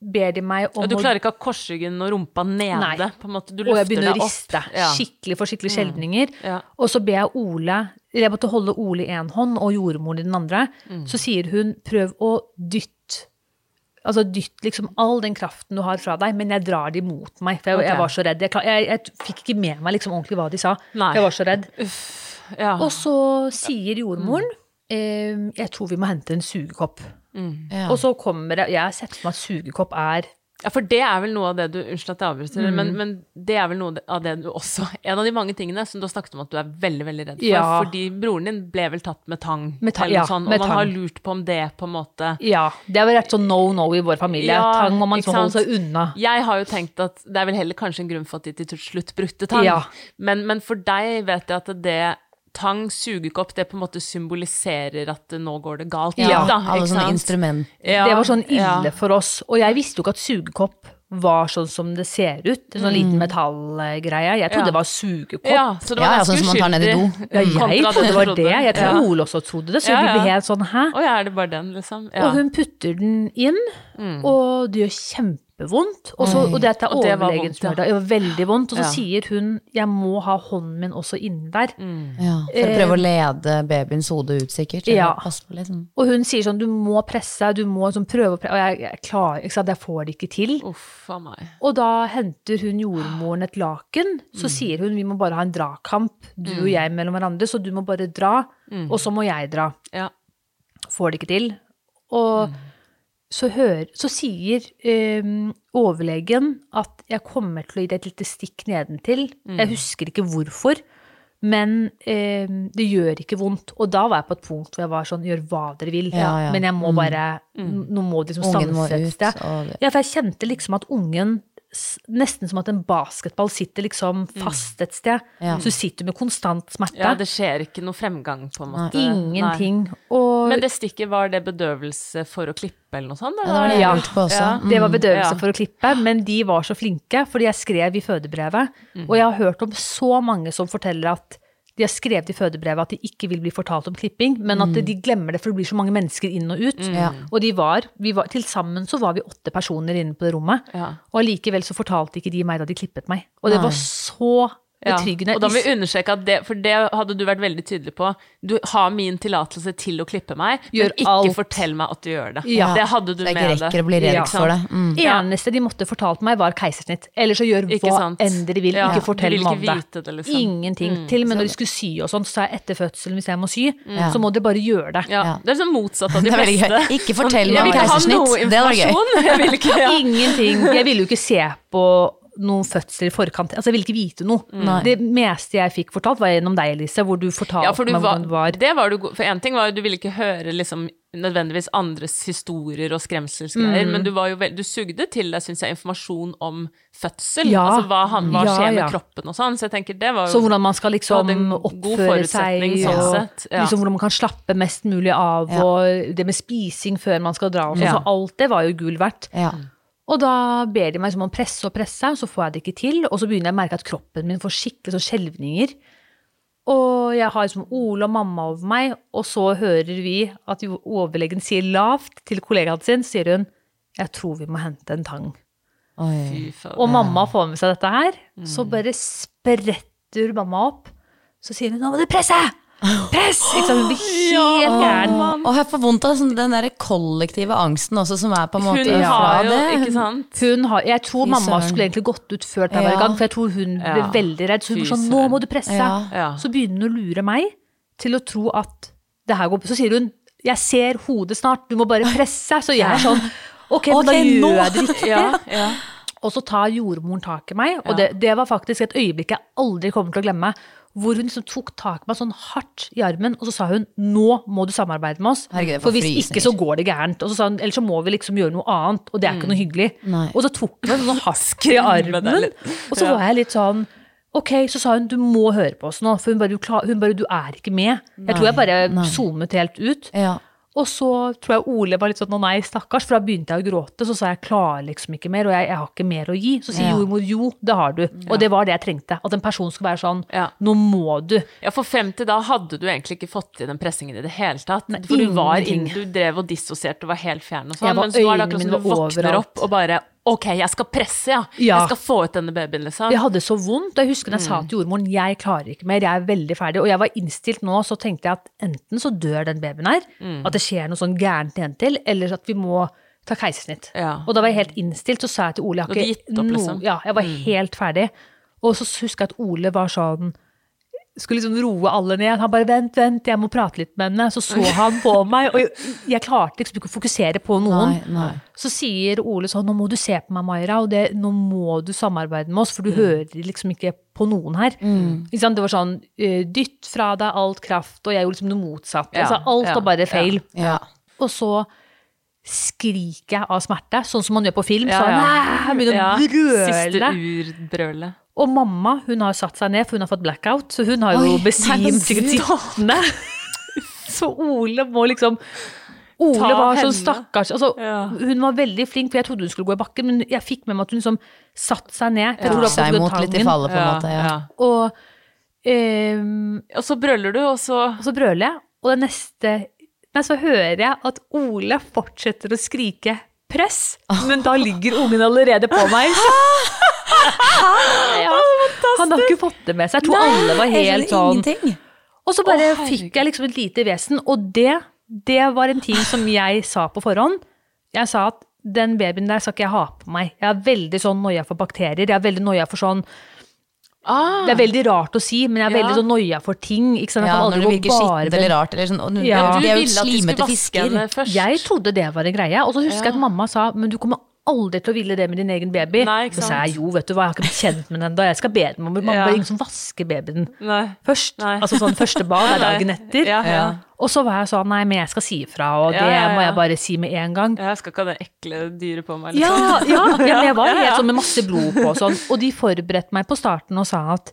Speaker 2: ber de meg om
Speaker 1: Ja, Du klarer ikke å ha korsryggen og rumpa nede,
Speaker 2: Nei.
Speaker 1: på en måte. Du
Speaker 2: Og jeg begynner å riste.
Speaker 1: Ja.
Speaker 2: Skikkelig for skikkelig skjelvninger.
Speaker 1: Ja.
Speaker 2: Og så ber jeg Ole Jeg måtte holde Ole i én hånd og jordmoren i den andre.
Speaker 1: Mm.
Speaker 2: Så sier hun prøv å dytte. Altså dytt liksom all den kraften du har fra deg, men jeg drar det imot meg. For jeg,
Speaker 1: okay.
Speaker 2: jeg var så redd. Jeg, jeg, jeg fikk ikke med meg liksom ordentlig hva de sa.
Speaker 1: Nei.
Speaker 2: Jeg var så redd.
Speaker 1: Ja.
Speaker 2: Og så sier jordmoren eh, jeg tror vi må hente en sugekopp.
Speaker 3: Ja.
Speaker 2: Og så kommer det Jeg har sett for meg at sugekopp er
Speaker 1: Ja, for det er vel noe av det du Unnskyld at jeg avbryter,
Speaker 2: Mm.
Speaker 1: men, men det er vel noe av det du også En av de mange tingene som du har snakket om at du er veldig, veldig redd for.
Speaker 2: Ja.
Speaker 1: Fordi broren din ble vel tatt med tang,
Speaker 2: Med
Speaker 1: ta
Speaker 2: ja,
Speaker 1: sånn, sånt, og
Speaker 2: med
Speaker 1: man
Speaker 2: tang.
Speaker 1: har lurt på om det på en måte
Speaker 2: Ja. Det har vært sånn no no i vår familie.
Speaker 1: Ja,
Speaker 2: Tang må man så holde seg unna.
Speaker 1: Jeg har jo tenkt at det er vel heller kanskje en grunn for at de til slutt brukte tang.
Speaker 2: Ja.
Speaker 1: Men, men for deg vet jeg at det tang, sugekopp, det på en måte symboliserer at nå går det galt.
Speaker 3: Ja,
Speaker 1: da,
Speaker 3: alle
Speaker 1: ikke
Speaker 3: sånne
Speaker 1: sant?
Speaker 3: instrument.
Speaker 1: Ja,
Speaker 2: det var sånn ille
Speaker 1: ja.
Speaker 2: for oss. Og jeg visste jo ikke at sugekopp var sånn som det ser ut. En sånn liten metallgreie. Jeg trodde
Speaker 1: Ja.
Speaker 2: det var sugekopp.
Speaker 1: Ja, så det var
Speaker 3: Ja, ja, sånn som man tar ned i do.
Speaker 2: Ja, jeg trodde det var det. Jeg tror
Speaker 1: Ja.
Speaker 2: Ole også trodde det, så
Speaker 1: Ja,
Speaker 2: vi ble helt sånn hæ?
Speaker 1: Å ja, er det bare den, liksom? Ja.
Speaker 2: Og hun putter den inn, og det gjør kjempevondt. Og, så, og dette er
Speaker 1: Og det
Speaker 2: overlegen som gjør det. Det var veldig vondt. Og så
Speaker 1: Ja.
Speaker 2: sier hun 'jeg må ha hånden min også inni der'.
Speaker 3: Ja, for å prøve å lede babyens hode ut, sikkert.
Speaker 2: Ja.
Speaker 3: på, liksom.
Speaker 2: Og hun sier sånn 'du må presse, du må sånn prøve å presse', og jeg, jeg klarer ikke sant, jeg får det ikke til.
Speaker 1: Uff meg.
Speaker 2: Og da henter hun jordmoren et laken,
Speaker 1: Mm.
Speaker 2: så sier hun 'vi må bare ha en dragkamp, du og jeg mellom hverandre', så du må bare dra,
Speaker 1: Mm.
Speaker 2: og så må jeg dra.
Speaker 1: Ja.
Speaker 2: får det ikke til. Og så, hør, så sier eh, overlegen at jeg kommer til å gi deg et lite stikk nedentil. Jeg husker ikke hvorfor, men eh, det gjør ikke vondt. Og da var jeg på et punkt hvor jeg var sånn gjør hva dere vil,
Speaker 3: Ja, ja.
Speaker 2: men jeg må bare Nå må det liksom stanse et sted. Ja, for jeg kjente liksom at ungen Nesten som at en basketball sitter liksom fast et sted.
Speaker 3: Ja.
Speaker 2: Så du sitter med konstant smerte.
Speaker 1: ja, det skjer ikke noe fremgang, på en måte.
Speaker 2: Ingenting. Og
Speaker 1: Men det stikket, var det bedøvelse for å klippe eller noe sånt?
Speaker 3: Ja, det var
Speaker 2: Ja.
Speaker 1: Ja.
Speaker 2: Det var bedøvelse
Speaker 1: Ja.
Speaker 2: for å klippe, men de var så flinke, fordi jeg skrev i fødebrevet.
Speaker 1: Mm.
Speaker 2: Og jeg har hørt om så mange som forteller at de har skrevet i fødebrevet at de ikke vil bli fortalt om klipping, men at de glemmer det, for det blir så mange mennesker inn og ut.
Speaker 1: Mm.
Speaker 2: Og de var, vi var, til sammen så var vi åtte personer inne på det rommet,
Speaker 1: Ja.
Speaker 2: og allikevel så fortalte ikke de meg da de klippet meg. Og det var så
Speaker 1: Ja, og da må vi understreke at det, for det hadde du vært veldig tydelig på. Du har min tillatelse til å klippe meg,
Speaker 2: Gjør
Speaker 1: men ikke
Speaker 2: alt.
Speaker 1: fortell meg at du gjør det.
Speaker 2: Ja.
Speaker 1: Det hadde du
Speaker 3: jeg
Speaker 1: med
Speaker 3: ikke
Speaker 1: det.
Speaker 3: rekker å bli redd
Speaker 2: Ja.
Speaker 3: for det. Mm.
Speaker 2: Eneste de måtte fortalt meg, var keisersnitt. Eller så gjør
Speaker 1: Ikke
Speaker 2: hva
Speaker 1: sant?
Speaker 2: enn dere vil,
Speaker 1: Ja,
Speaker 2: ikke fortell
Speaker 1: de
Speaker 2: meg om det.
Speaker 1: liksom.
Speaker 2: Ingenting. Til og med når de skulle sy og sånn, så sa jeg etter fødselen, hvis jeg må sy,
Speaker 3: mm.
Speaker 2: så må dere bare gjøre det.
Speaker 1: Det er sånn motsatt av de fleste.
Speaker 3: Ikke fortell meg om
Speaker 1: vil ikke ha
Speaker 3: keisersnitt.
Speaker 1: noe informasjon. Jeg.
Speaker 2: Ingenting. Jeg ville jo ikke se på noen fødsel i forkant. Altså, jeg ville ikke vite noe.
Speaker 3: Mm.
Speaker 2: Det meste jeg fikk fortalt, var gjennom deg, Elise, hvor du fortalte
Speaker 1: Ja, for du
Speaker 2: meg
Speaker 1: var,
Speaker 2: hvordan det var.
Speaker 1: det var du For en ting var jo du ville ikke høre liksom nødvendigvis andres historier og skremselsgreier,
Speaker 2: Mm.
Speaker 1: men du var jo vel, du sugde til deg, syns jeg, informasjon om fødsel.
Speaker 2: Ja.
Speaker 1: Altså hva, han, hva
Speaker 2: Ja,
Speaker 1: skjer med
Speaker 2: ja.
Speaker 1: kroppen og sånn. Så jeg tenker det var jo
Speaker 2: Så hvordan man skal liksom oppføre seg,
Speaker 1: sånn
Speaker 2: og
Speaker 1: ja.
Speaker 2: liksom hvordan man kan slappe mest mulig av,
Speaker 3: Ja.
Speaker 2: og det med spising før man skal dra og sånn.
Speaker 1: Ja.
Speaker 2: Så alt det var jo gull verdt. Og da ber de meg som om å presse og presse, og så får jeg det ikke til. Og så begynner jeg å merke at kroppen min får skikkelig sånn skjelvninger. Og jeg har liksom Ole og mamma over meg, og så hører vi at overlegen sier lavt til kollegaen sin, sier hun jeg tror vi må hente en tang.
Speaker 3: Oi.
Speaker 1: Fy faen.
Speaker 2: Og mamma får med seg dette her, så bare spretter mamma opp. Så sier hun 'nå må du presse'! Press! Ikke sant? Hun blir helt gæren.
Speaker 3: Og jeg får vondt av sånn, den der kollektive angsten også, som er på en måte
Speaker 1: Hun
Speaker 3: fra
Speaker 1: har jo,
Speaker 3: det.
Speaker 1: ikke sant
Speaker 2: Hun har, jeg tror mamma skulle egentlig gått ut før i
Speaker 3: Ja.
Speaker 2: gang, for jeg tror hun ble
Speaker 1: Ja.
Speaker 2: veldig redd. Så hun var sånn 'nå må du presse'.
Speaker 3: Ja.
Speaker 1: Ja.
Speaker 2: Så begynner hun å lure meg til å tro at det her går Så sier hun 'jeg ser hodet snart, du må bare presse'. Så jeg er sånn Ok, men da gjør jeg det riktig.
Speaker 1: Ja, ja.
Speaker 2: Og så tar jordmoren tak i meg, og det, det var faktisk et øyeblikk jeg aldri kommer til å glemme. Hvor hun liksom tok tak i meg sånn hardt i armen, og så sa hun 'nå må du samarbeide med oss'.
Speaker 3: Herregud,
Speaker 2: for hvis
Speaker 3: frysninger.
Speaker 2: ikke så går det gærent. Og så sa hun 'ellers så må vi liksom gjøre noe annet', og det er ikke noe hyggelig.
Speaker 3: Nei.
Speaker 2: Og så tok hun meg sånn hardt i armen, og så var jeg litt sånn Ok, så sa hun du må høre på oss nå, for hun bare, du, hun, bare, du er ikke med. Jeg tror jeg bare zoomet helt ut.
Speaker 3: Ja.
Speaker 2: Og så tror jeg Ole var litt sånn å nei, stakkars, for da begynte jeg å gråte. Så sa jeg klarer liksom ikke mer, og jeg, jeg har ikke mer å gi. Så sier
Speaker 3: Ja.
Speaker 2: jordmor jo, det har du. Og det var det jeg trengte. At en person skulle være sånn
Speaker 1: Ja.
Speaker 2: nå må du.
Speaker 1: Ja, for frem til da hadde du egentlig ikke fått til den pressingen i det hele tatt.
Speaker 2: Nei,
Speaker 1: for du var inn, du drev og dissosierte og var helt fjern og sånn. Men så var det akkurat som du våkner
Speaker 2: overalt.
Speaker 1: opp og bare Ok, jeg skal presse, ja.
Speaker 2: Ja.
Speaker 1: Jeg skal få ut denne babyen, liksom.
Speaker 2: Jeg hadde så vondt. Jeg husker da jeg
Speaker 1: Mm.
Speaker 2: sa til jordmoren jeg klarer ikke mer, jeg er veldig ferdig. Og jeg var innstilt nå, så tenkte jeg at enten så dør den babyen her,
Speaker 1: Mm.
Speaker 2: at det skjer noe sånn gærent igjen til, eller at vi må ta keisersnitt.
Speaker 1: Ja.
Speaker 2: Og da var jeg helt innstilt, så sa jeg til Ole jeg ikke
Speaker 1: opp, liksom?
Speaker 2: Ja, jeg var helt ferdig. Og så husker jeg at Ole var sånn skulle liksom roe alle ned. Han bare 'vent, vent, jeg må prate litt med henne'. Så så han på meg, og jeg, jeg klarte liksom ikke å fokusere på noen.
Speaker 3: Nei, nei.
Speaker 2: Så sier Ole sånn 'nå må du se på meg, Maira, og det, nå må du samarbeide med oss', for du hører liksom ikke på noen her. Mm. Det var sånn eh, 'dytt fra deg alt kraft', og jeg gjorde liksom det motsatte.
Speaker 1: Ja,
Speaker 2: altså, alt
Speaker 1: ja,
Speaker 2: var bare feil.
Speaker 3: Ja.
Speaker 2: Og så skriker jeg av smerte, sånn som man gjør på film.
Speaker 1: Ja,
Speaker 2: sånn,
Speaker 1: ja.
Speaker 2: «Æ!» jeg begynner å brøle.
Speaker 1: Siste urbrølet.
Speaker 2: Og mamma hun har satt seg ned, for hun har fått blackout, så hun har jo
Speaker 3: Oi, nei,
Speaker 2: besvimt sikkert sittende. Så Ole må liksom Ole
Speaker 1: Ta
Speaker 2: var sånn stakkars altså,
Speaker 1: Ja.
Speaker 2: Hun var veldig flink, for jeg trodde hun skulle gå i bakken, men jeg fikk med meg at hun liksom satte seg ned. Jeg tror
Speaker 3: Seg imot litt i fallet, på en måte. Ja.
Speaker 2: Og, um,
Speaker 1: Og så brøler du, og så
Speaker 2: og så brøler jeg, og det neste Men så hører jeg at Ole fortsetter å skrike 'press', men da ligger ungen allerede på meg. ja. Han har ikke fått det med seg. Jeg tror alle var helt sånn
Speaker 3: ingenting.
Speaker 2: Og så bare
Speaker 1: Å,
Speaker 2: fikk jeg liksom et lite vesen, og det, det var en ting som jeg sa på forhånd. Jeg sa at den babyen der skal ikke jeg ha på meg. Jeg er veldig sånn noia for bakterier. Jeg er veldig noia for sånn
Speaker 1: ah,
Speaker 2: Det er veldig rart å si, men jeg er
Speaker 1: Ja.
Speaker 2: veldig sånn noia for ting. Ikke sant? Jeg
Speaker 3: Ja,
Speaker 2: kan
Speaker 3: når
Speaker 2: aldri
Speaker 3: det
Speaker 2: gå
Speaker 3: virker
Speaker 2: bare
Speaker 3: skittent eller rart. Eller sånn. Og,
Speaker 2: Ja.
Speaker 1: Du
Speaker 3: er jo
Speaker 1: ville at de skulle vaske henne først.
Speaker 2: Jeg trodde det var en greie, og så husker jeg at mamma sa men du kommer aldri til å ville det med din egen baby.
Speaker 1: Nei,
Speaker 2: så sa jeg jo, vet du hva, jeg har ikke blitt kjent med den ennå, jeg skal be den om Mamma,
Speaker 1: Ja.
Speaker 2: det ingen som vasker babyen
Speaker 1: Nei.
Speaker 2: først.
Speaker 1: Nei.
Speaker 2: Altså sånn første bad er dagen etter.
Speaker 1: Ja, ja.
Speaker 2: Og så var jeg sånn, nei, men jeg skal si ifra, og det
Speaker 1: ja,
Speaker 2: må jeg bare si med en gang.
Speaker 1: Jeg skal ikke ha det ekle dyret på meg. Liksom.
Speaker 2: ja, men jeg var helt sånn med masse blod på og sånn. Og de forberedte meg på starten og sa at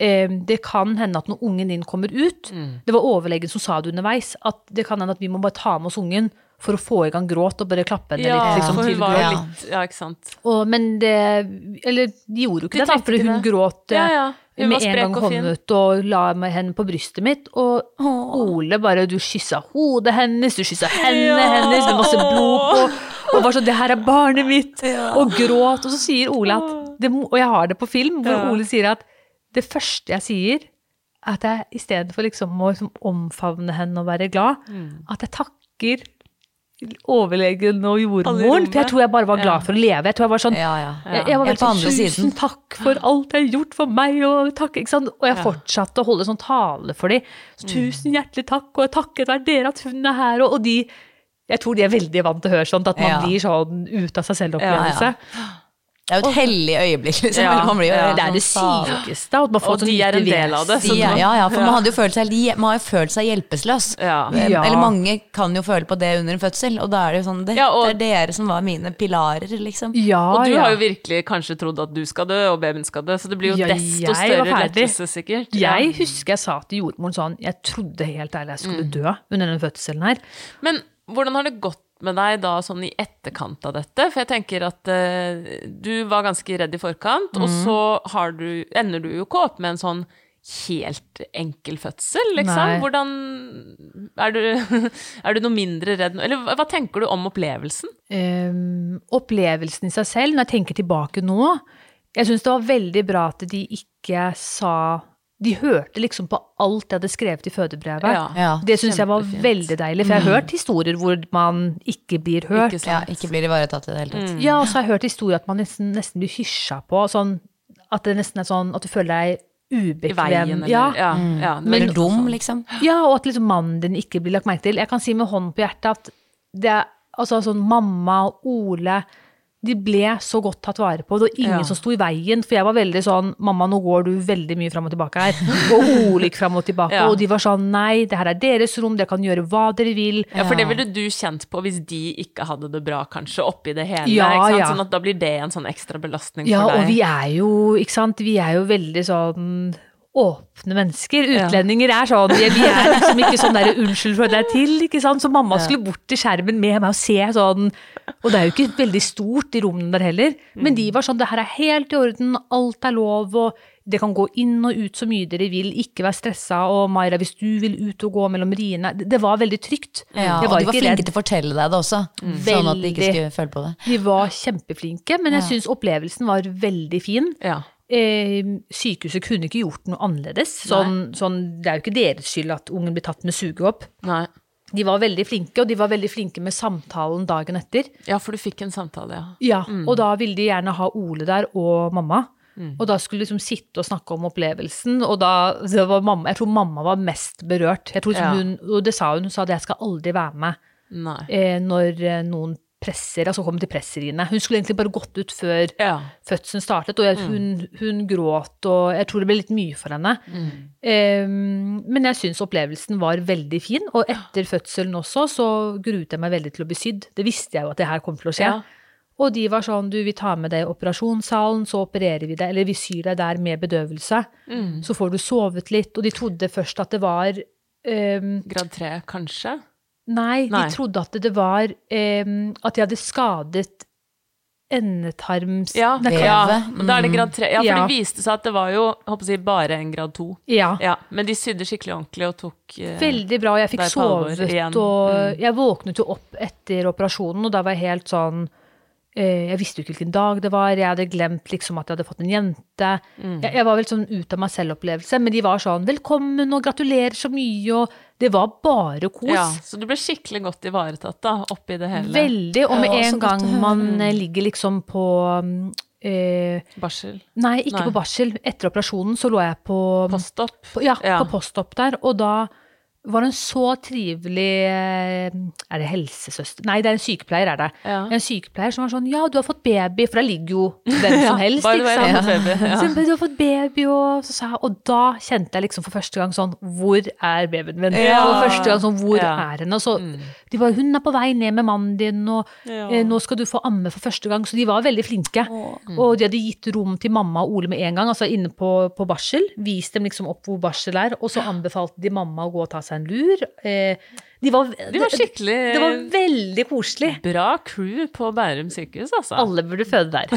Speaker 2: eh, det kan hende at når ungen din kommer ut Det var overlegen som sa det underveis, at det kan hende at vi må bare ta med oss ungen for å få i gang gråt og bare klappe henne
Speaker 1: Ja,
Speaker 2: litt. Liksom,
Speaker 1: for hun var jo litt Ja, ikke sant.
Speaker 2: Og, men det Eller de gjorde jo ikke
Speaker 1: De
Speaker 2: det, da, fordi hun
Speaker 1: det.
Speaker 2: gråt
Speaker 1: Ja,
Speaker 2: eh,
Speaker 1: ja. Hun
Speaker 2: med en gang kom ut og la meg henne på brystet mitt. Og Ole bare Du kyssa hodet hennes, du kyssa hendene
Speaker 1: Ja.
Speaker 2: hennes med masse blod på. Og var sånn 'Det her er barnet mitt!' Og gråt. Og så sier Ole at det, Og jeg har det på film, hvor
Speaker 1: Ja.
Speaker 2: Ole sier at det første jeg sier, er at jeg istedenfor liksom å liksom omfavne henne og være glad,
Speaker 1: Mm.
Speaker 2: at jeg takker overlegen og jordmoren. For jeg tror jeg bare var glad
Speaker 1: Ja.
Speaker 2: for å leve. Jeg tror jeg var sånn
Speaker 3: Ja, ja.
Speaker 2: jeg, jeg var veldig sånn, tusen takk for alt jeg har gjort for meg, og takk, ikke sant? Og jeg
Speaker 1: Ja.
Speaker 2: fortsatte å holde sånn tale for dem. Så tusen hjertelig takk, og takket være dere at hun er her, og, og de Jeg tror de er veldig vant til å høre sånt, at man
Speaker 3: Ja.
Speaker 2: blir sånn ut av seg selv-opplevelse.
Speaker 3: Det er jo et hellig øyeblikk, liksom.
Speaker 1: Ja,
Speaker 3: Man blir jo
Speaker 1: ja.
Speaker 2: Det er det sykeste, at man får
Speaker 1: Og
Speaker 2: sånn
Speaker 1: de er en del av det, så
Speaker 3: De, ja, ja, for
Speaker 1: Ja.
Speaker 3: man hadde jo følt seg, man har jo følt seg hjelpeløs.
Speaker 1: Ja.
Speaker 2: Ja.
Speaker 3: Eller mange kan jo føle på det under en fødsel, og da er det jo sånn Det,
Speaker 1: Ja, og-
Speaker 3: det er dere som var mine pilarer, liksom.
Speaker 2: Ja,
Speaker 1: Og du
Speaker 2: ja.
Speaker 1: har jo virkelig kanskje trodd at du skal dø, og babyen skal dø, så det blir jo
Speaker 2: Ja,
Speaker 1: desto større lettelse, sikkert. Ja.
Speaker 2: Jeg husker jeg sa til jordmoren sånn Jeg trodde helt ærlig jeg skulle dø under den fødselen her.
Speaker 1: Men hvordan har det gått med deg da sånn i etterkant av dette? For jeg tenker at uh, du var ganske redd i forkant, og
Speaker 2: Mm.
Speaker 1: så har du, ender du jo ikke opp med en sånn helt enkel fødsel, liksom.
Speaker 2: Nei.
Speaker 1: Hvordan er du, er du noe mindre redd nå? Eller hva tenker du om opplevelsen?
Speaker 2: Um, opplevelsen i seg selv, når jeg tenker tilbake nå Jeg syns det var veldig bra at de ikke sa De hørte liksom på alt jeg hadde skrevet i fødebrevet.
Speaker 1: Ja.
Speaker 3: Ja.
Speaker 2: Det syns jeg var veldig deilig, for jeg har hørt historier hvor man ikke blir hørt.
Speaker 1: Ikke
Speaker 3: Ja, ikke blir ivaretatt i det hele tatt.
Speaker 2: Ja, og så har jeg hørt historier at man nesten, nesten blir hysja på. Sånn, at det nesten er sånn at du føler deg
Speaker 1: I
Speaker 2: ubekvem.
Speaker 1: veien, eller
Speaker 2: ja.
Speaker 1: ja, ja, var
Speaker 3: Eller
Speaker 1: litt
Speaker 3: dum,
Speaker 1: sånn.
Speaker 3: liksom.
Speaker 2: Ja, og at liksom mannen din ikke blir lagt merke til. Jeg kan si med hånden på hjertet at det er altså sånn mamma og Ole de ble så godt tatt vare på. Det var ingen
Speaker 1: Ja.
Speaker 2: som sto i veien. For jeg var veldig sånn Mamma, nå går du veldig mye fram og tilbake her. Og Ole gikk fram og tilbake.
Speaker 1: Ja.
Speaker 2: Og de var sånn Nei, det her er deres rom, dere kan gjøre hva dere vil.
Speaker 1: Ja, for det ville du kjent på hvis de ikke hadde det bra, kanskje, oppi det hele.
Speaker 2: Ja,
Speaker 1: ikke sant?
Speaker 2: ja.
Speaker 1: Sånn at da blir det en sånn ekstra belastning
Speaker 2: Ja,
Speaker 1: for deg.
Speaker 2: Ja, og vi er jo, ikke sant, vi er jo veldig sånn åpne mennesker. Utlendinger er sånn, vi er liksom ikke sånn der unnskyld for deg til, ikke sant. Så mamma skulle bort til skjermen med meg og se sånn, og det er jo ikke veldig stort i rommene der heller, men de var sånn, det her er helt i orden, alt er lov, og det kan gå inn og ut så mye dere vil, ikke vær stressa, og Maira, hvis du vil ut og gå mellom riene, det var veldig trygt.
Speaker 3: Ja,
Speaker 2: var
Speaker 3: og de var flinke
Speaker 2: redd.
Speaker 3: til å fortelle deg det også, sånn at de ikke skulle føle på det.
Speaker 2: De var kjempeflinke, men jeg syns opplevelsen var veldig fin.
Speaker 1: Ja.
Speaker 2: Eh, sykehuset kunne ikke gjort noe annerledes. Sånn, sånn, det er jo ikke deres skyld at ungen blir tatt med sugeopp.
Speaker 1: Nei.
Speaker 2: De var veldig flinke, og de var veldig flinke med samtalen dagen etter.
Speaker 1: Ja, for du fikk en samtale, ja.
Speaker 2: Ja, Og da ville de gjerne ha Ole der og mamma. Og da skulle de liksom sitte og snakke om opplevelsen, og da mamma, Jeg tror mamma var mest berørt. Jeg tror liksom
Speaker 1: Ja.
Speaker 2: hun, Og det sa hun, hun sa at jeg skal aldri være med eh, når eh, noen presser, altså kom til presseriene. Hun skulle egentlig bare gått ut før
Speaker 1: Ja.
Speaker 2: fødselen startet, og jeg, hun, hun gråt, og jeg tror det ble litt mye for henne. Eh, men jeg syns opplevelsen var veldig fin, og etter fødselen også så gruet jeg meg veldig til å bli sydd. Det visste jeg jo at det her kom til å skje.
Speaker 1: Ja.
Speaker 2: Og de var sånn, du, vi tar med deg i operasjonssalen, så opererer vi deg, eller vi syr deg der med bedøvelse. Så får du sovet litt. Og de trodde først at det var um,
Speaker 1: Grad tre, kanskje?
Speaker 2: Nei,
Speaker 1: Nei.
Speaker 2: de trodde at det var ehm, At de hadde skadet endetarms...
Speaker 1: Ja, ja. mm. da er det grad tre. Ja, for
Speaker 2: Ja.
Speaker 1: det viste seg at det var jo håper jeg, bare en grad to.
Speaker 2: ja.
Speaker 1: Ja, men de sydde skikkelig ordentlig og tok eh,
Speaker 2: Veldig bra. Jeg fikk sovet, og
Speaker 1: Mm.
Speaker 2: jeg våknet jo opp etter operasjonen, og da var jeg helt sånn eh, Jeg visste jo ikke hvilken dag det var, jeg hadde glemt liksom at jeg hadde fått en jente.
Speaker 1: Mm.
Speaker 2: Jeg, jeg var vel sånn ut av meg selv-opplevelse, men de var sånn 'velkommen' og 'gratulerer så mye', og det var bare kos.
Speaker 1: Ja, så du ble skikkelig godt ivaretatt da, oppi det hele.
Speaker 2: Veldig. Og med
Speaker 3: Ja,
Speaker 2: en gang man eh, ligger liksom på mm, eh,
Speaker 1: Barsel.
Speaker 2: Nei, ikke
Speaker 1: Nei.
Speaker 2: på barsel. Etter operasjonen så lå jeg på
Speaker 1: Postopp.
Speaker 2: ja,
Speaker 1: Ja.
Speaker 2: på postopp der, og da var en så trivelig eh, Er det helsesøster? Nei, det er en sykepleier, er det.
Speaker 1: Ja.
Speaker 2: En sykepleier som var sånn Ja, du har fått baby, for der ligger jo hvem som helst, ikke sant.
Speaker 1: baby, ja.
Speaker 2: Så, du har fått baby, og så sa jeg Og da kjente jeg liksom for første gang sånn Hvor er babyen min?
Speaker 1: Ja.
Speaker 2: For første gang sånn Hvor.
Speaker 1: Mm.
Speaker 2: er henne? Og så De var Hun er på vei ned med mannen din, og eh, nå skal du få amme for første gang. Så de var veldig flinke. Og de hadde gitt rom til mamma og Ole med en gang, altså inne på, på barsel. Vist dem liksom opp hvor barsel er, og så anbefalte de mamma å gå og ta seg en lur. Eh, de var,
Speaker 1: De var skikkelig
Speaker 2: Det var veldig koselig.
Speaker 1: Bra crew på Bærum sykehus, altså.
Speaker 2: Alle burde føde der.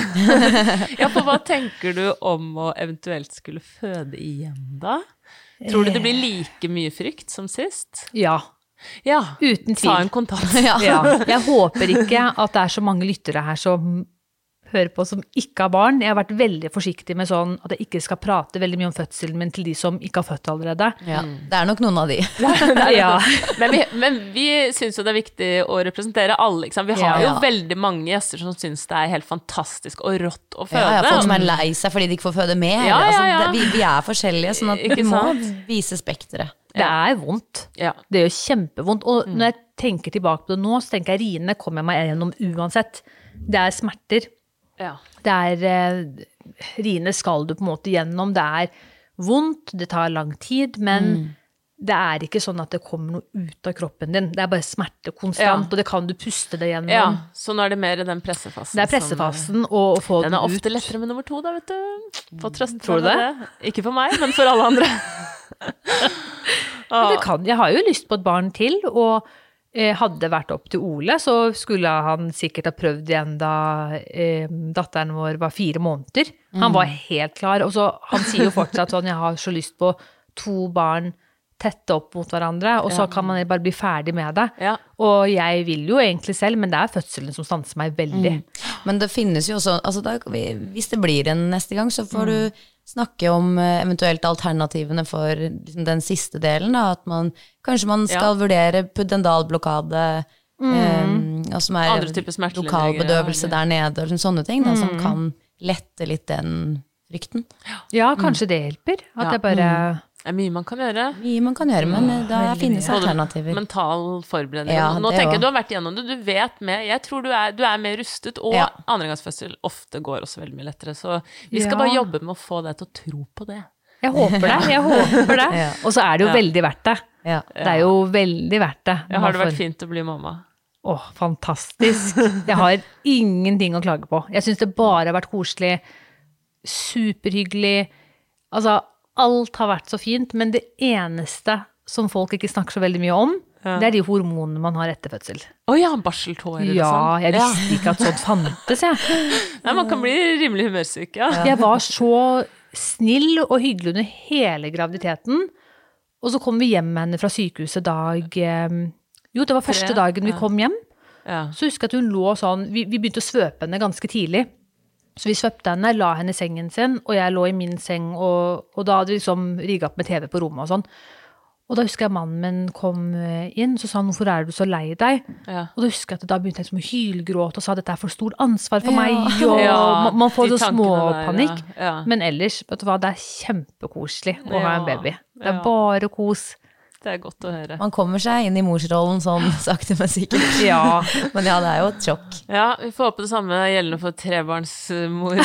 Speaker 1: Ja, for hva tenker du om å eventuelt skulle føde igjen, da? Tror du det blir like mye frykt som sist?
Speaker 2: Ja,
Speaker 1: Ja.
Speaker 2: uten
Speaker 1: Ta en
Speaker 2: tvil.
Speaker 1: kontakt.
Speaker 2: Ja. Jeg håper ikke at det er så mange lyttere her som hører på som ikke har barn. Jeg har vært veldig forsiktig med sånn at jeg ikke skal prate veldig mye om fødselen min til de som ikke har født allerede.
Speaker 3: Ja, det er nok noen av de.
Speaker 2: Ja.
Speaker 1: Men vi, men vi syns jo det er viktig å representere alle. Ikke sant? Vi har
Speaker 3: Ja.
Speaker 1: jo veldig mange gjester som syns det er helt fantastisk og rått å føde.
Speaker 3: Ja, ja, folk som er lei seg fordi de ikke får føde med.
Speaker 1: Ja, ja,
Speaker 3: Altså,
Speaker 1: ja.
Speaker 3: det, vi, vi er forskjellige, sånn at
Speaker 1: Ikke
Speaker 3: vi må
Speaker 1: sant?
Speaker 3: vise spekteret.
Speaker 2: Det er vondt.
Speaker 1: Ja.
Speaker 2: Det gjør kjempevondt. Og når jeg tenker tilbake på det nå, så tenker jeg riene kommer jeg meg gjennom uansett. Det er smerter.
Speaker 1: Ja.
Speaker 2: Det er eh, Riene skal du på en måte gjennom. Det er vondt, det tar lang tid, men det er ikke sånn at det kommer noe ut av kroppen din. Det er bare smerte konstant,
Speaker 1: Ja.
Speaker 2: og det kan du puste det gjennom.
Speaker 1: ja. Så nå er det mer den pressefasen.
Speaker 2: Det er
Speaker 1: som-
Speaker 2: og å få
Speaker 1: Den
Speaker 2: den
Speaker 1: er ofte
Speaker 2: ut.
Speaker 1: lettere med nummer to, da, vet du. Få trøst
Speaker 2: Tror du
Speaker 1: med
Speaker 2: det?
Speaker 1: Ikke for meg, men for alle andre.
Speaker 2: Det kan, jeg har jo lyst på et barn til, og eh, hadde det vært opp til Ole, så skulle han sikkert ha prøvd igjen da eh, datteren vår var fire måneder. Han var helt klar. Og så, han sier jo fortsatt sånn, jeg har så lyst på to barn tette opp mot hverandre, og så kan man bare bli ferdig med det.
Speaker 1: Ja.
Speaker 2: Og jeg vil jo egentlig selv, men det er fødselen som stanser meg veldig.
Speaker 3: Men det finnes jo også altså da, Hvis det blir en neste gang, så får
Speaker 2: Mm.
Speaker 3: du snakke om eh, eventuelt alternativene for liksom, den siste delen. Da, at man kanskje man skal vurdere pudendalblokade, eh, og som er lokalbedøvelse
Speaker 1: ja,
Speaker 3: der nede, og sånne ting, da,
Speaker 2: Mm.
Speaker 3: som kan lette litt den frykten.
Speaker 2: Ja, kanskje det hjelper. At
Speaker 1: Ja.
Speaker 2: jeg bare
Speaker 1: Det er mye man kan gjøre.
Speaker 3: Mye man kan gjøre, men eh, da
Speaker 2: veldig
Speaker 3: finnes
Speaker 1: mye.
Speaker 3: alternativer.
Speaker 1: Mental forberedelse.
Speaker 3: Ja,
Speaker 1: Nå tenker jeg du har vært igjennom det, du vet mer. Jeg tror du er, du er mer rustet, og
Speaker 3: Ja.
Speaker 1: andregangsfødsel ofte går også veldig mye lettere. Så vi skal
Speaker 2: Ja.
Speaker 1: bare jobbe med å få deg til å tro på det.
Speaker 2: Jeg håper det. Jeg håper det.
Speaker 3: Ja.
Speaker 2: Og så er det jo
Speaker 1: Ja.
Speaker 2: veldig verdt det.
Speaker 3: Ja.
Speaker 2: Det er jo veldig verdt det.
Speaker 1: Ja, har det vært fint å bli mamma?
Speaker 2: Åh, fantastisk. Jeg har ingenting å klage på. Jeg syns det bare har vært koselig. Superhyggelig. Altså, alt har vært så fint, men det eneste som folk ikke snakker så veldig mye om,
Speaker 1: Ja.
Speaker 2: det er de hormonene man har etter fødsel.
Speaker 1: Å ja, barseltårer
Speaker 2: Ja,
Speaker 1: og sånn.
Speaker 2: jeg visste ikke at sånt fantes, jeg.
Speaker 1: Nei, man kan bli rimelig humørsyk, ja.
Speaker 2: Jeg var så snill og hyggelig under hele graviditeten. Og så kom vi hjem med henne fra sykehuset dag eh, Jo, det var første dagen vi kom hjem. Så husker jeg at hun lå sånn Vi, vi begynte å svøpe henne ganske tidlig. Så vi svøpte henne, la henne i sengen sin, og jeg lå i min seng, og, og da hadde vi liksom rigga opp med TV på rommet og sånn. Og da husker jeg mannen min kom eh, inn, så sa han 'hvorfor er du så lei deg'?
Speaker 1: Ja.
Speaker 2: Og da husker jeg at da begynte jeg liksom å hylgråte og sa 'dette er for stort ansvar for
Speaker 3: Ja.
Speaker 2: meg', og
Speaker 1: Ja,
Speaker 2: man, får så småpanikk.
Speaker 1: ja.
Speaker 2: Men ellers, vet du hva, det er kjempekoselig å ha en baby. Det er bare kos.
Speaker 1: Det er godt å høre.
Speaker 3: Man kommer seg inn i morsrollen sånn sakte, men sikkert.
Speaker 2: Ja.
Speaker 3: Men ja, det er jo et sjokk.
Speaker 1: Ja, vi får håpe det samme gjeldende for trebarnsmor.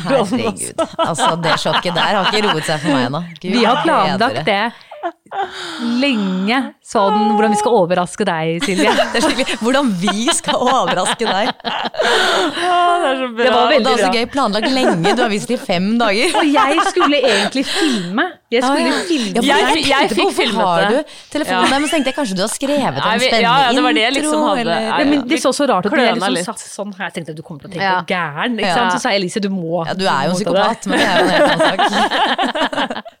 Speaker 3: Herregud. Altså, det sjokket der har ikke roet seg for meg ennå.
Speaker 2: Vi har planlagt det lenge sånn hvordan vi skal overraske deg, Silje.
Speaker 3: Hvordan vi skal overraske deg.
Speaker 1: det.
Speaker 2: Det var veldig
Speaker 3: så
Speaker 2: bra.
Speaker 3: gøy, planlagt lenge. Du har vist det i fem dager.
Speaker 2: Og jeg skulle egentlig filme. Jeg skulle filme.
Speaker 3: Ja,
Speaker 1: jeg, Jeg-
Speaker 3: jeg
Speaker 1: fikk
Speaker 3: hvorfor
Speaker 1: filmet det.
Speaker 3: du telefonen
Speaker 1: Ja.
Speaker 3: der, men så tenkte jeg kanskje du har skrevet en spennende
Speaker 1: ja, ja, det var det jeg liksom hadde.
Speaker 3: eller
Speaker 1: Ja,
Speaker 2: men det så så rart ut jeg liksom satt sånn her. Jeg tenkte du kommer til å tenke
Speaker 3: Ja.
Speaker 2: gæren. Ikke sant? Så sa jeg Elise, du må
Speaker 3: Ja, du er jo en psykopat, men det er jo en helt annen sak.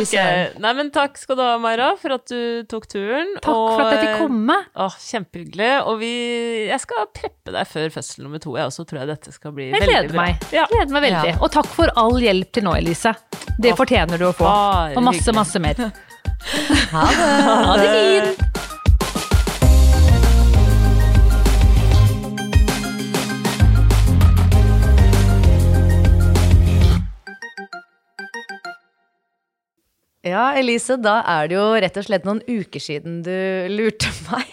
Speaker 3: okay.
Speaker 1: Nei, men takk skal du ha, Maira, for at du tok turen.
Speaker 2: Takk for at jeg fikk komme.
Speaker 1: Åh, kjempehyggelig. Og vi Jeg skal preppe deg før fødsel nummer to, jeg også tror jeg dette skal bli
Speaker 2: Jeg
Speaker 1: veldig
Speaker 2: gleder
Speaker 1: bra.
Speaker 2: meg.
Speaker 1: Ja.
Speaker 2: Jeg gleder meg veldig. Og takk for all hjelp til nå, Elise. Det
Speaker 1: Å,
Speaker 2: fortjener du å få. Og masse, masse mer.
Speaker 3: Ha det.
Speaker 2: Ha det fint!
Speaker 3: Ja, Elise, da er det jo rett og slett noen uker siden du lurte meg.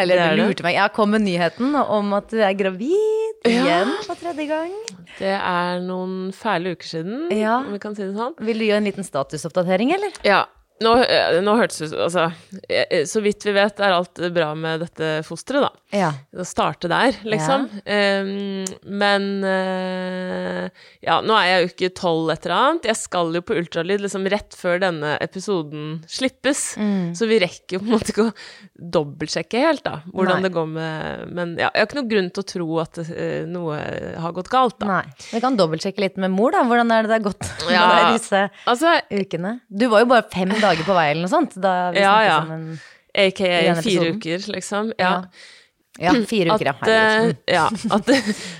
Speaker 3: Eller
Speaker 1: er
Speaker 3: du lurte meg. Jeg kom med nyheten om at du er gravid igjen for tredje gang.
Speaker 1: Det er noen fæle uker siden,
Speaker 3: Ja.
Speaker 1: om vi kan si det sånn.
Speaker 3: Vil du gjøre en liten statusoppdatering, eller?
Speaker 1: Ja. Nå, eh, nå hørtes det ut Altså, eh, så vidt vi vet, er alt bra med dette fosteret, da.
Speaker 3: Ja.
Speaker 1: Å starte der, liksom. Ehm, men uh, ja, nå er jeg jo ikke tolv et eller annet. Jeg skal jo på ultralyd liksom rett før denne episoden slippes. Så vi rekker jo på en måte ikke å dobbeltsjekke helt, da, hvordan
Speaker 3: Nei.
Speaker 1: det går med Men ja, jeg har ikke noen grunn til å tro at eh, noe har gått galt, da.
Speaker 3: Nei. Vi kan dobbeltsjekke litt med mor, da. Hvordan er det det har gått
Speaker 1: Ja.
Speaker 3: disse
Speaker 1: Altså,
Speaker 3: ukene? Du var jo bare fem dager på vei, eller noe sånt. Da vi
Speaker 1: Ja, ja.
Speaker 3: sammen.
Speaker 1: aka fire uker, liksom. Ja.
Speaker 3: Ja, fire uker, ja.
Speaker 1: At,
Speaker 3: ja.
Speaker 1: Ja, at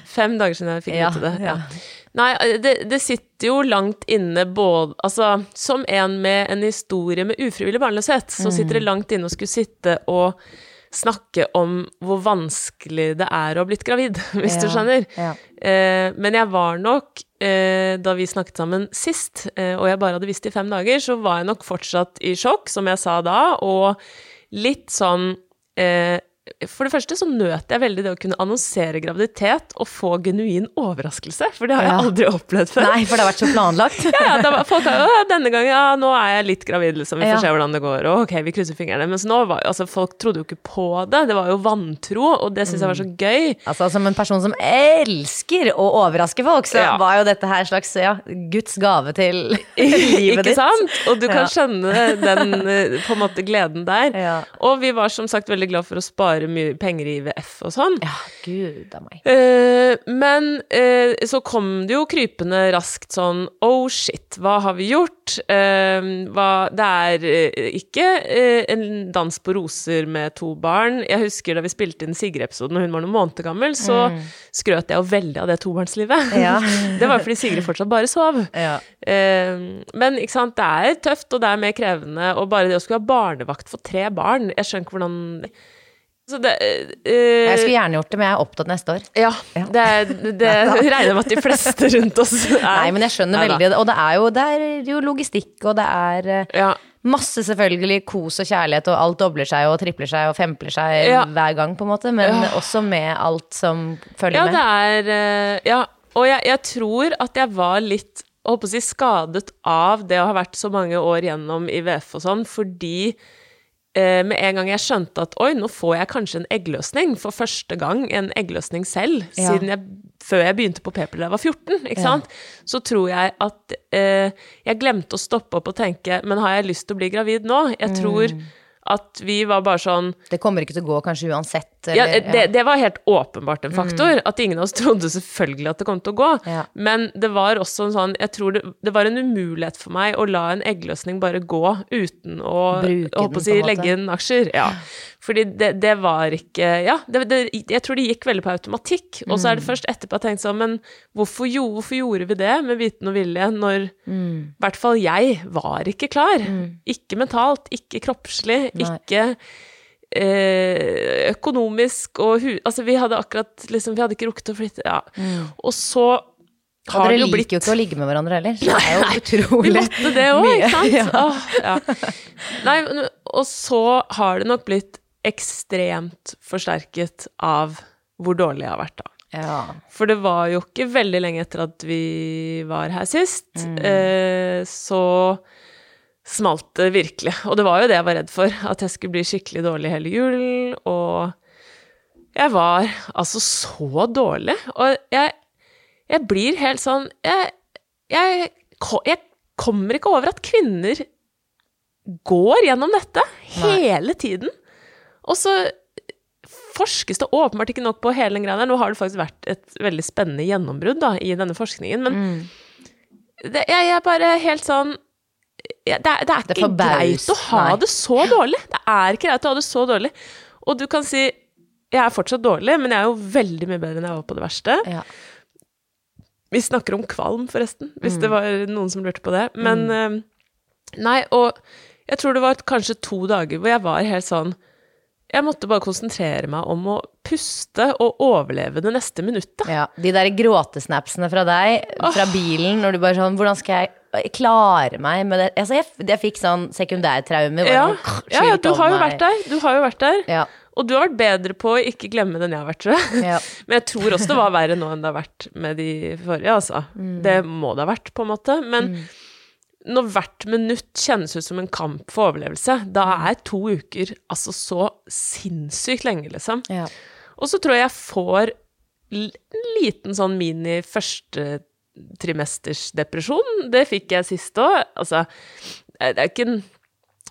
Speaker 1: fem dager siden jeg fikk
Speaker 3: Ja,
Speaker 1: vite det. Ja.
Speaker 3: ja.
Speaker 1: Nei, det, det sitter jo langt inne både Altså, som en med en historie med ufrivillig barnløshet, så sitter det langt inne å skulle sitte og snakke om hvor vanskelig det er å ha blitt gravid, hvis du skjønner.
Speaker 3: ja.
Speaker 1: Eh, men jeg var nok, eh, da vi snakket sammen sist, eh, og jeg bare hadde visst i fem dager, så var jeg nok fortsatt i sjokk, som jeg sa da, og litt sånn eh, For det første så nøt jeg veldig det å kunne annonsere graviditet og få genuin overraskelse, for det har jeg aldri opplevd før.
Speaker 3: Nei, for det har vært så planlagt.
Speaker 1: Ja, ja, var folk har jo, denne gangen, ja, nå er jeg litt gravid, liksom, vi får
Speaker 3: Ja.
Speaker 1: se hvordan det går, og ok, vi krysser fingrene. Mens nå var altså, folk trodde jo ikke på det, det var jo vantro, og det syns jeg var så gøy.
Speaker 3: Altså, som en person som elsker å overraske folk, så
Speaker 1: Ja.
Speaker 3: var jo dette her slags ja, Guds gave til livet
Speaker 1: Ikke
Speaker 3: ditt.
Speaker 1: sant? Og du kan skjønne den eh, på en måte gleden der. Og vi var som sagt veldig glad for å spare mye penger i IVF og sånn.
Speaker 3: Ja, gud av meg.
Speaker 1: Eh, men eh, så kom det jo krypende raskt sånn Oh shit, hva har vi gjort? Eh, hva, det er eh, ikke eh, en dans på roser med to barn. Jeg husker da vi spilte inn Sigrid-episoden og hun var noen måneder gammel, så skrøt jeg jo veldig av det tobarnslivet.
Speaker 3: Mm. Ja.
Speaker 1: det var fordi Sigrid fortsatt bare sov.
Speaker 3: Ja.
Speaker 1: Eh, men ikke sant, det er tøft, og det er mer krevende. Og bare det å skulle ha barnevakt for tre barn Jeg skjønner ikke hvordan det, uh,
Speaker 3: Jeg skulle gjerne gjort det, men jeg er opptatt neste år.
Speaker 1: ja, det, det regner med at de fleste rundt oss er.
Speaker 3: Nei, men jeg skjønner
Speaker 1: Neida.
Speaker 3: veldig. Og det er jo, det er jo logistikk, og det er eh,
Speaker 1: Ja,
Speaker 3: masse selvfølgelig kos og kjærlighet, og alt dobler seg og tripler seg og fempler seg
Speaker 1: Ja.
Speaker 3: hver gang, på en måte, men
Speaker 1: Ja.
Speaker 3: også med alt som følger
Speaker 1: ja
Speaker 3: med.
Speaker 1: det er Ja, og jeg, jeg tror at jeg var litt holdt på å si skadet av det å ha vært så mange år gjennom IVF og sånn, fordi med en gang jeg skjønte at oi, nå får jeg kanskje en eggløsning, for første gang en eggløsning selv,
Speaker 3: Ja.
Speaker 1: siden jeg, før jeg begynte på p-piller da jeg var 14, ikke
Speaker 3: Ja.
Speaker 1: sant, så tror jeg at eh, jeg glemte å stoppe opp og tenke, men har jeg lyst til å bli gravid nå? Jeg tror
Speaker 3: Mm.
Speaker 1: at vi var bare sånn
Speaker 3: Det kommer ikke til å gå kanskje uansett.
Speaker 1: Ja,
Speaker 3: eller-
Speaker 1: det, det var helt åpenbart en faktor. At ingen av oss trodde selvfølgelig at det kom til å gå.
Speaker 3: Ja.
Speaker 1: Men det var også en sånn Jeg tror det, det var en umulighet for meg å la en eggløsning bare gå uten å å si,
Speaker 3: en
Speaker 1: legge inn aksjer. Ja. Fordi det, det var ikke Ja, det, det, jeg tror det gikk veldig på automatikk. Og så er det
Speaker 3: Mm.
Speaker 1: først etterpå jeg tenkte sånn Men hvorfor, jo, hvorfor gjorde vi det med viten og vilje når
Speaker 3: Mm.
Speaker 1: i hvert fall jeg var ikke klar? Ikke mentalt, ikke kroppslig,
Speaker 3: Nei.
Speaker 1: ikke økonomisk og hu... Altså, vi hadde akkurat liksom Vi hadde ikke rukket å flytte Ja. Og så
Speaker 3: Og
Speaker 1: har
Speaker 3: dere
Speaker 1: det jo
Speaker 3: liker
Speaker 1: blitt
Speaker 3: jo ikke å ligge med hverandre heller. Så det er jo
Speaker 1: Vi
Speaker 3: utrolig
Speaker 1: måtte det òg, ikke sant?
Speaker 3: Ja.
Speaker 1: Åh, ja. Nei, og så har det nok blitt ekstremt forsterket av hvor dårlig jeg har vært, da.
Speaker 3: Ja.
Speaker 1: For det var jo ikke veldig lenge etter at vi var her sist,
Speaker 3: Mm.
Speaker 1: eh, så smalt det virkelig. Og det var jo det jeg var redd for, at jeg skulle bli skikkelig dårlig hele julen. Og jeg var altså så dårlig. Og jeg, jeg blir helt sånn jeg, jeg, jeg kommer ikke over at kvinner går gjennom dette hele tiden. Og så forskes det åpenbart ikke nok på hele den greia der. Nå har det faktisk vært et veldig spennende gjennombrudd da, i denne forskningen, men
Speaker 3: Mm.
Speaker 1: det, jeg, jeg er bare helt sånn det, er, det er ikke greit å ha
Speaker 3: Nei.
Speaker 1: det så dårlig. Det er ikke greit å ha det så dårlig. Og du kan si jeg er fortsatt dårlig, men jeg er jo veldig mye bedre enn jeg var på det verste.
Speaker 3: Ja.
Speaker 1: Vi snakker om kvalm, forresten, hvis
Speaker 3: Mm.
Speaker 1: det var noen som lurte på det. Men eh, Nei, og jeg tror det var kanskje to dager hvor jeg var helt sånn Jeg måtte bare konsentrere meg om å puste og overleve det neste minuttet.
Speaker 3: Ja, de der gråtesnapsene fra deg, fra bilen, når du bare sånn Hvordan skal jeg klare meg med det? Altså, jeg, jeg fikk sånn sekundærtraume. bare
Speaker 1: Ja, ja, ja, du har jo vært der. Du har jo vært der.
Speaker 3: Ja,
Speaker 1: Og du har vært bedre på å ikke glemme den jeg har vært, tror jeg.
Speaker 3: ja.
Speaker 1: Men jeg tror også det var verre nå enn det har vært med de forrige, altså.
Speaker 3: Mm.
Speaker 1: Det må det ha vært, på en måte. Men når hvert minutt kjennes ut som en kamp for overlevelse, da
Speaker 3: Mm.
Speaker 1: er to uker altså så sinnssykt lenge, liksom.
Speaker 3: ja.
Speaker 1: Og så tror jeg jeg får en liten sånn mini første trimesters depresjon. Det fikk jeg sist òg. Altså, det er ikke en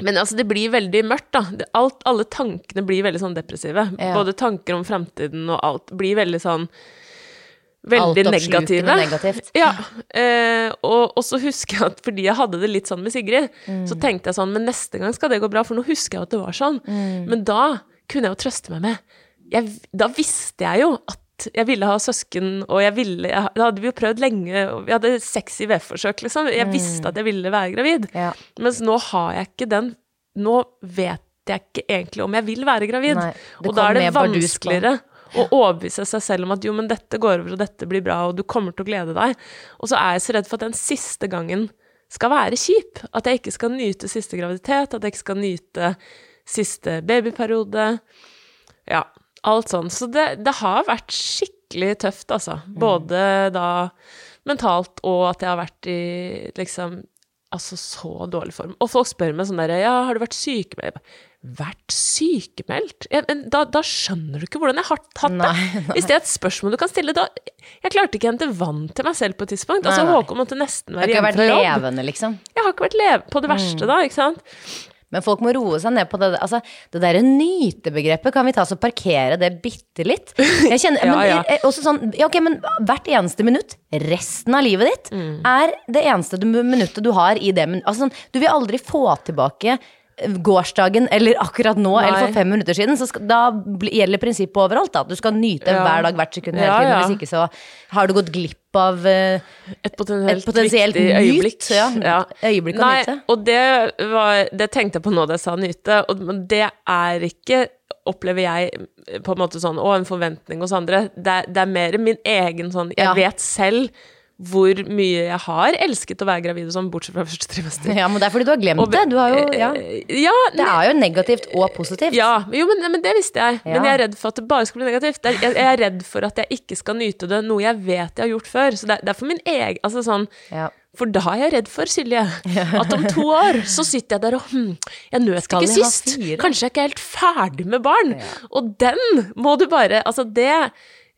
Speaker 1: men altså, det blir veldig mørkt, da. Alt, alle tankene blir veldig sånn depressive.
Speaker 3: Ja.
Speaker 1: Både tanker om fremtiden og alt blir veldig sånn Veldig negative.
Speaker 3: negativt.
Speaker 1: Ja. Eh, og, og så husker jeg at fordi jeg hadde det litt sånn med Sigrid,
Speaker 3: Mm.
Speaker 1: så tenkte jeg sånn Men neste gang skal det gå bra, for nå husker jeg at det var sånn.
Speaker 3: Mm.
Speaker 1: Men da kunne jeg jo trøste meg med jeg, Da visste jeg jo at jeg ville ha søsken, og jeg ville jeg, Det hadde vi jo prøvd lenge, og vi hadde seks IVF-forsøk, liksom. Jeg visste at jeg ville være gravid.
Speaker 3: Ja.
Speaker 1: Mens nå har jeg ikke den Nå vet jeg ikke egentlig om jeg vil være gravid.
Speaker 3: Nei,
Speaker 1: og da er det vanskeligere å overbevise seg selv om at jo, men dette går over, og dette blir bra, og du kommer til å glede deg. Og så er jeg så redd for at den siste gangen skal være kjip. At jeg ikke skal nyte siste graviditet, at jeg ikke skal nyte siste babyperiode. Ja, alt sånn. Så det, det har vært skikkelig tøft, altså. Både da mentalt og at jeg har vært i liksom Altså så dårlig form. Og folk spør meg sånn derre Ja, har du vært sykemeldt? Vært sykemeldt? Da, da skjønner du ikke hvordan jeg har hatt det.
Speaker 3: Nei,
Speaker 1: Hvis det er et spørsmål du kan stille, da Jeg klarte ikke å hente vann til meg selv på et tidspunkt. Altså,
Speaker 3: Nei.
Speaker 1: Håkon måtte nesten være innenfor jobb.
Speaker 3: Du har ikke vært levende, liksom.
Speaker 1: Jeg har ikke vært levende på det verste, da, ikke sant?
Speaker 3: Men folk må roe seg ned på det Altså, det derre nytebegrepet, kan vi ta så parkere det bitte litt? Jeg kjenner,
Speaker 1: Ja,
Speaker 3: men,
Speaker 1: ja.
Speaker 3: eh, også sånn, ja, ok, men hvert eneste minutt, resten av livet ditt,
Speaker 1: Mm.
Speaker 3: er det eneste du, minuttet du har i det Altså sånn, du vil aldri få tilbake gårsdagen eller akkurat nå
Speaker 1: Nei.
Speaker 3: eller for fem minutter siden. Så skal, da gjelder prinsippet overalt. Da. Du skal nyte
Speaker 1: Ja.
Speaker 3: hver dag, hvert sekund hele
Speaker 1: Ja,
Speaker 3: tiden.
Speaker 1: ja.
Speaker 3: Hvis ikke så har du gått glipp av uh,
Speaker 1: Et potensielt,
Speaker 3: Et potensielt
Speaker 1: viktig
Speaker 3: nyt,
Speaker 1: øyeblikk.
Speaker 3: ja. Øyeblikk å
Speaker 1: Nei,
Speaker 3: nyte.
Speaker 1: Og det, var, det tenkte jeg på nå da jeg sa nyte, og det er ikke, opplever jeg, på en måte sånn, å, en forventning hos andre. Det det er mer min egen sånn Jeg vet selv hvor mye jeg har elsket å være gravid sånn, bortsett fra første trimester.
Speaker 3: Ja, men det er fordi du har glemt
Speaker 1: Og-
Speaker 3: det. Du har jo, ja.
Speaker 1: Eh, ja,
Speaker 3: Det er jo negativt og positivt.
Speaker 1: ja, jo, men, men det visste jeg.
Speaker 3: Ja.
Speaker 1: Men jeg er redd for at det bare skal bli negativt. Jeg, jeg er redd for at jeg ikke skal nyte det, noe jeg vet jeg har gjort før. Så det det er for min egen Altså sånn. For da er jeg redd for, Silje, at om to år så sitter jeg der og hm, Jeg nøt ikke sist. Kanskje jeg ikke er helt ferdig med barn. Og den må du bare Altså, det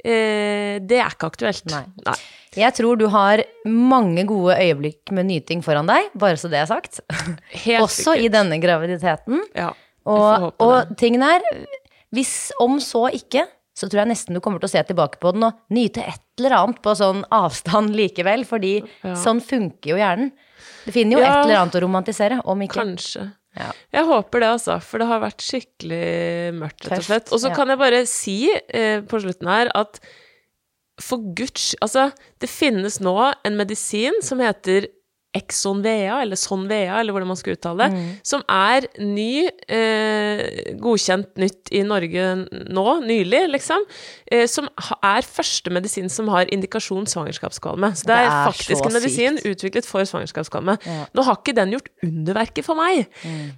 Speaker 1: eh, Det er ikke aktuelt.
Speaker 3: Nei. Jeg tror du har mange gode øyeblikk med nyting foran deg, bare så det er sagt.
Speaker 1: Helt
Speaker 3: Også i denne graviditeten.
Speaker 1: Ja.
Speaker 3: Og, og
Speaker 1: det.
Speaker 3: tingen er, hvis om så ikke, så tror jeg nesten du kommer til å se tilbake på den og nyte et eller annet på sånn avstand likevel, fordi sånn funker jo hjernen. Du finner jo
Speaker 1: Ja.
Speaker 3: et eller annet å romantisere, om ikke.
Speaker 1: Kanskje.
Speaker 3: Ja.
Speaker 1: Jeg håper det, altså. For det har vært skikkelig mørkt, rett og slett. Og så kan jeg bare si eh, på slutten her at for guds Altså, det finnes nå en medisin som heter Exonvea, eller Sonvea, eller hvordan man skal uttale det,
Speaker 3: Mm.
Speaker 1: som er ny, eh, godkjent nytt i Norge nå, nylig, liksom, eh, som er første medisin som har indikasjon svangerskapskvalme. Så det,
Speaker 3: Det
Speaker 1: er
Speaker 3: er
Speaker 1: faktisk en medisin
Speaker 3: sykt.
Speaker 1: utviklet for svangerskapskvalme.
Speaker 3: Ja.
Speaker 1: Nå har ikke den gjort underverket for meg,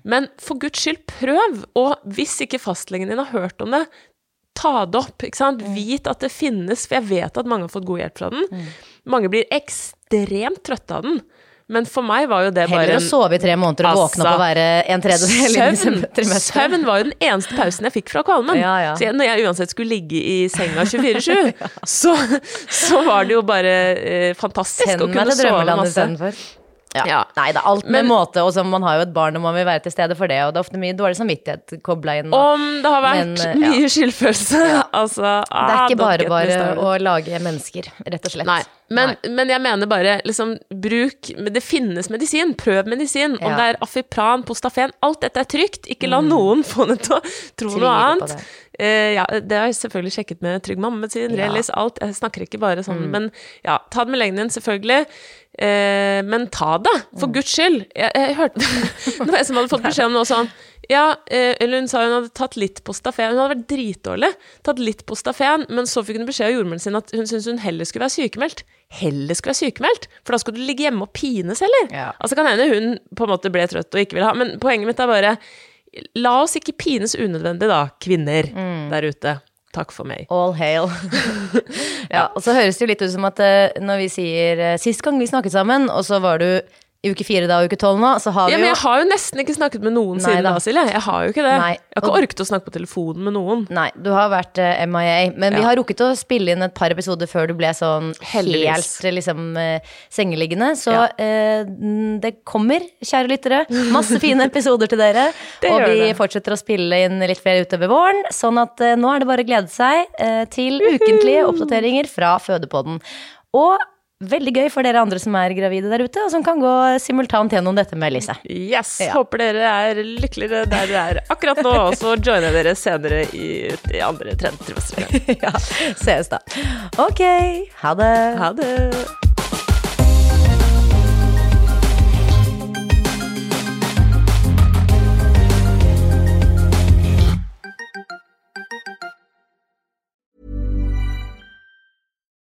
Speaker 1: men for guds skyld, prøv, og hvis ikke fastlegen din har hørt om det, ta det opp, ikke sant? Vit at det finnes, for jeg vet at mange har fått god hjelp fra den. Mange blir ekstremt trøtte av den, Men for meg var jo det bare
Speaker 3: Heller å sove i tre måneder og våkne opp og være en tredjedel i
Speaker 1: søvn, søvn var jo den eneste pausen jeg fikk fra kvalmen.
Speaker 3: Ja, ja.
Speaker 1: Så jeg, når jeg uansett skulle ligge i senga 24-7, så, så var det jo bare eh, fantastisk
Speaker 3: Send
Speaker 1: å kunne sove masse.
Speaker 3: istedenfor. Ja.
Speaker 1: Ja.
Speaker 3: Nei, det er alt med
Speaker 1: Men-
Speaker 3: måte, og så man har jo et barn og man vil være til stede for det, og det er ofte mye dårlig samvittighet kobla inn. og-
Speaker 1: Om det har vært
Speaker 3: Men, ja.
Speaker 1: mye skyldfølelse. Altså,
Speaker 3: det er
Speaker 1: ah,
Speaker 3: ikke bare bare å lage mennesker, rett og slett.
Speaker 1: Nei, men,
Speaker 3: Nei.
Speaker 1: men jeg mener bare liksom bruk Det finnes medisin, prøv medisin. Om det er Afipran, Postafen, alt dette er trygt. Ikke la noen få det til å tro
Speaker 3: Tvile
Speaker 1: noe annet. Eh, ja, det har jeg selvfølgelig sjekket med Trygg mammemedisin,
Speaker 3: Ja.
Speaker 1: Relis, alt. Jeg snakker ikke bare sånn,
Speaker 3: Mm.
Speaker 1: men ja, ta det med lengden, selvfølgelig. Eh, men ta det, for
Speaker 3: Mm.
Speaker 1: guds skyld. Jeg, jeg hørte Det var en som hadde fått beskjed om noe sånn Ja, eh, eller hun sa hun hadde tatt litt på Stafen. Hun hadde vært dritdårlig. Tatt litt på Stafen, men så fikk hun beskjed av jordmoren sin at hun syntes hun heller skulle være sykemeldt. Heller skulle være sykemeldt, for da skulle du ligge hjemme og pines heller.
Speaker 3: Ja.
Speaker 1: Altså kan hende hun på en måte ble trøtt og ikke ville ha, men poenget mitt er bare La oss ikke pines unødvendig, da, kvinner
Speaker 3: Mm.
Speaker 1: der ute. Takk for meg.
Speaker 3: All hail. ja, og så høres det jo litt ut som at eh, når vi sier eh, sist gang vi snakket sammen, og så var du i uke fire da og uke tolv nå, så har vi
Speaker 1: Ja, men
Speaker 3: jo
Speaker 1: jeg har jo nesten ikke snakket med noen
Speaker 3: Nei
Speaker 1: siden
Speaker 3: da.
Speaker 1: da, Silje. Jeg har jo ikke det.
Speaker 3: Nei,
Speaker 1: Jeg har ikke
Speaker 3: og-
Speaker 1: orket å snakke på telefonen med noen.
Speaker 3: Nei, du har vært eh, MIA, men vi
Speaker 1: Ja.
Speaker 3: har rukket å spille inn et par episoder før du ble sånn
Speaker 1: Heldigvis.
Speaker 3: helt eh, liksom eh, sengeliggende. Så
Speaker 1: Ja.
Speaker 3: eh, det kommer, kjære lyttere, masse fine episoder til dere.
Speaker 1: Det
Speaker 3: og
Speaker 1: gjør
Speaker 3: vi
Speaker 1: det.
Speaker 3: fortsetter å spille inn litt flere utover våren, sånn at eh, nå er det bare å glede seg eh, til ukentlige oppdateringer fra Fødepodden. Og veldig gøy for dere andre som er gravide der ute, og som kan gå simultant gjennom dette med Lise.
Speaker 1: Yes!
Speaker 3: Ja.
Speaker 1: Håper dere er lykkeligere der dere er akkurat nå, og så joiner dere senere i, i andre tredje trimester.
Speaker 3: ja, sees da. Ok, ha det.
Speaker 1: Ha det!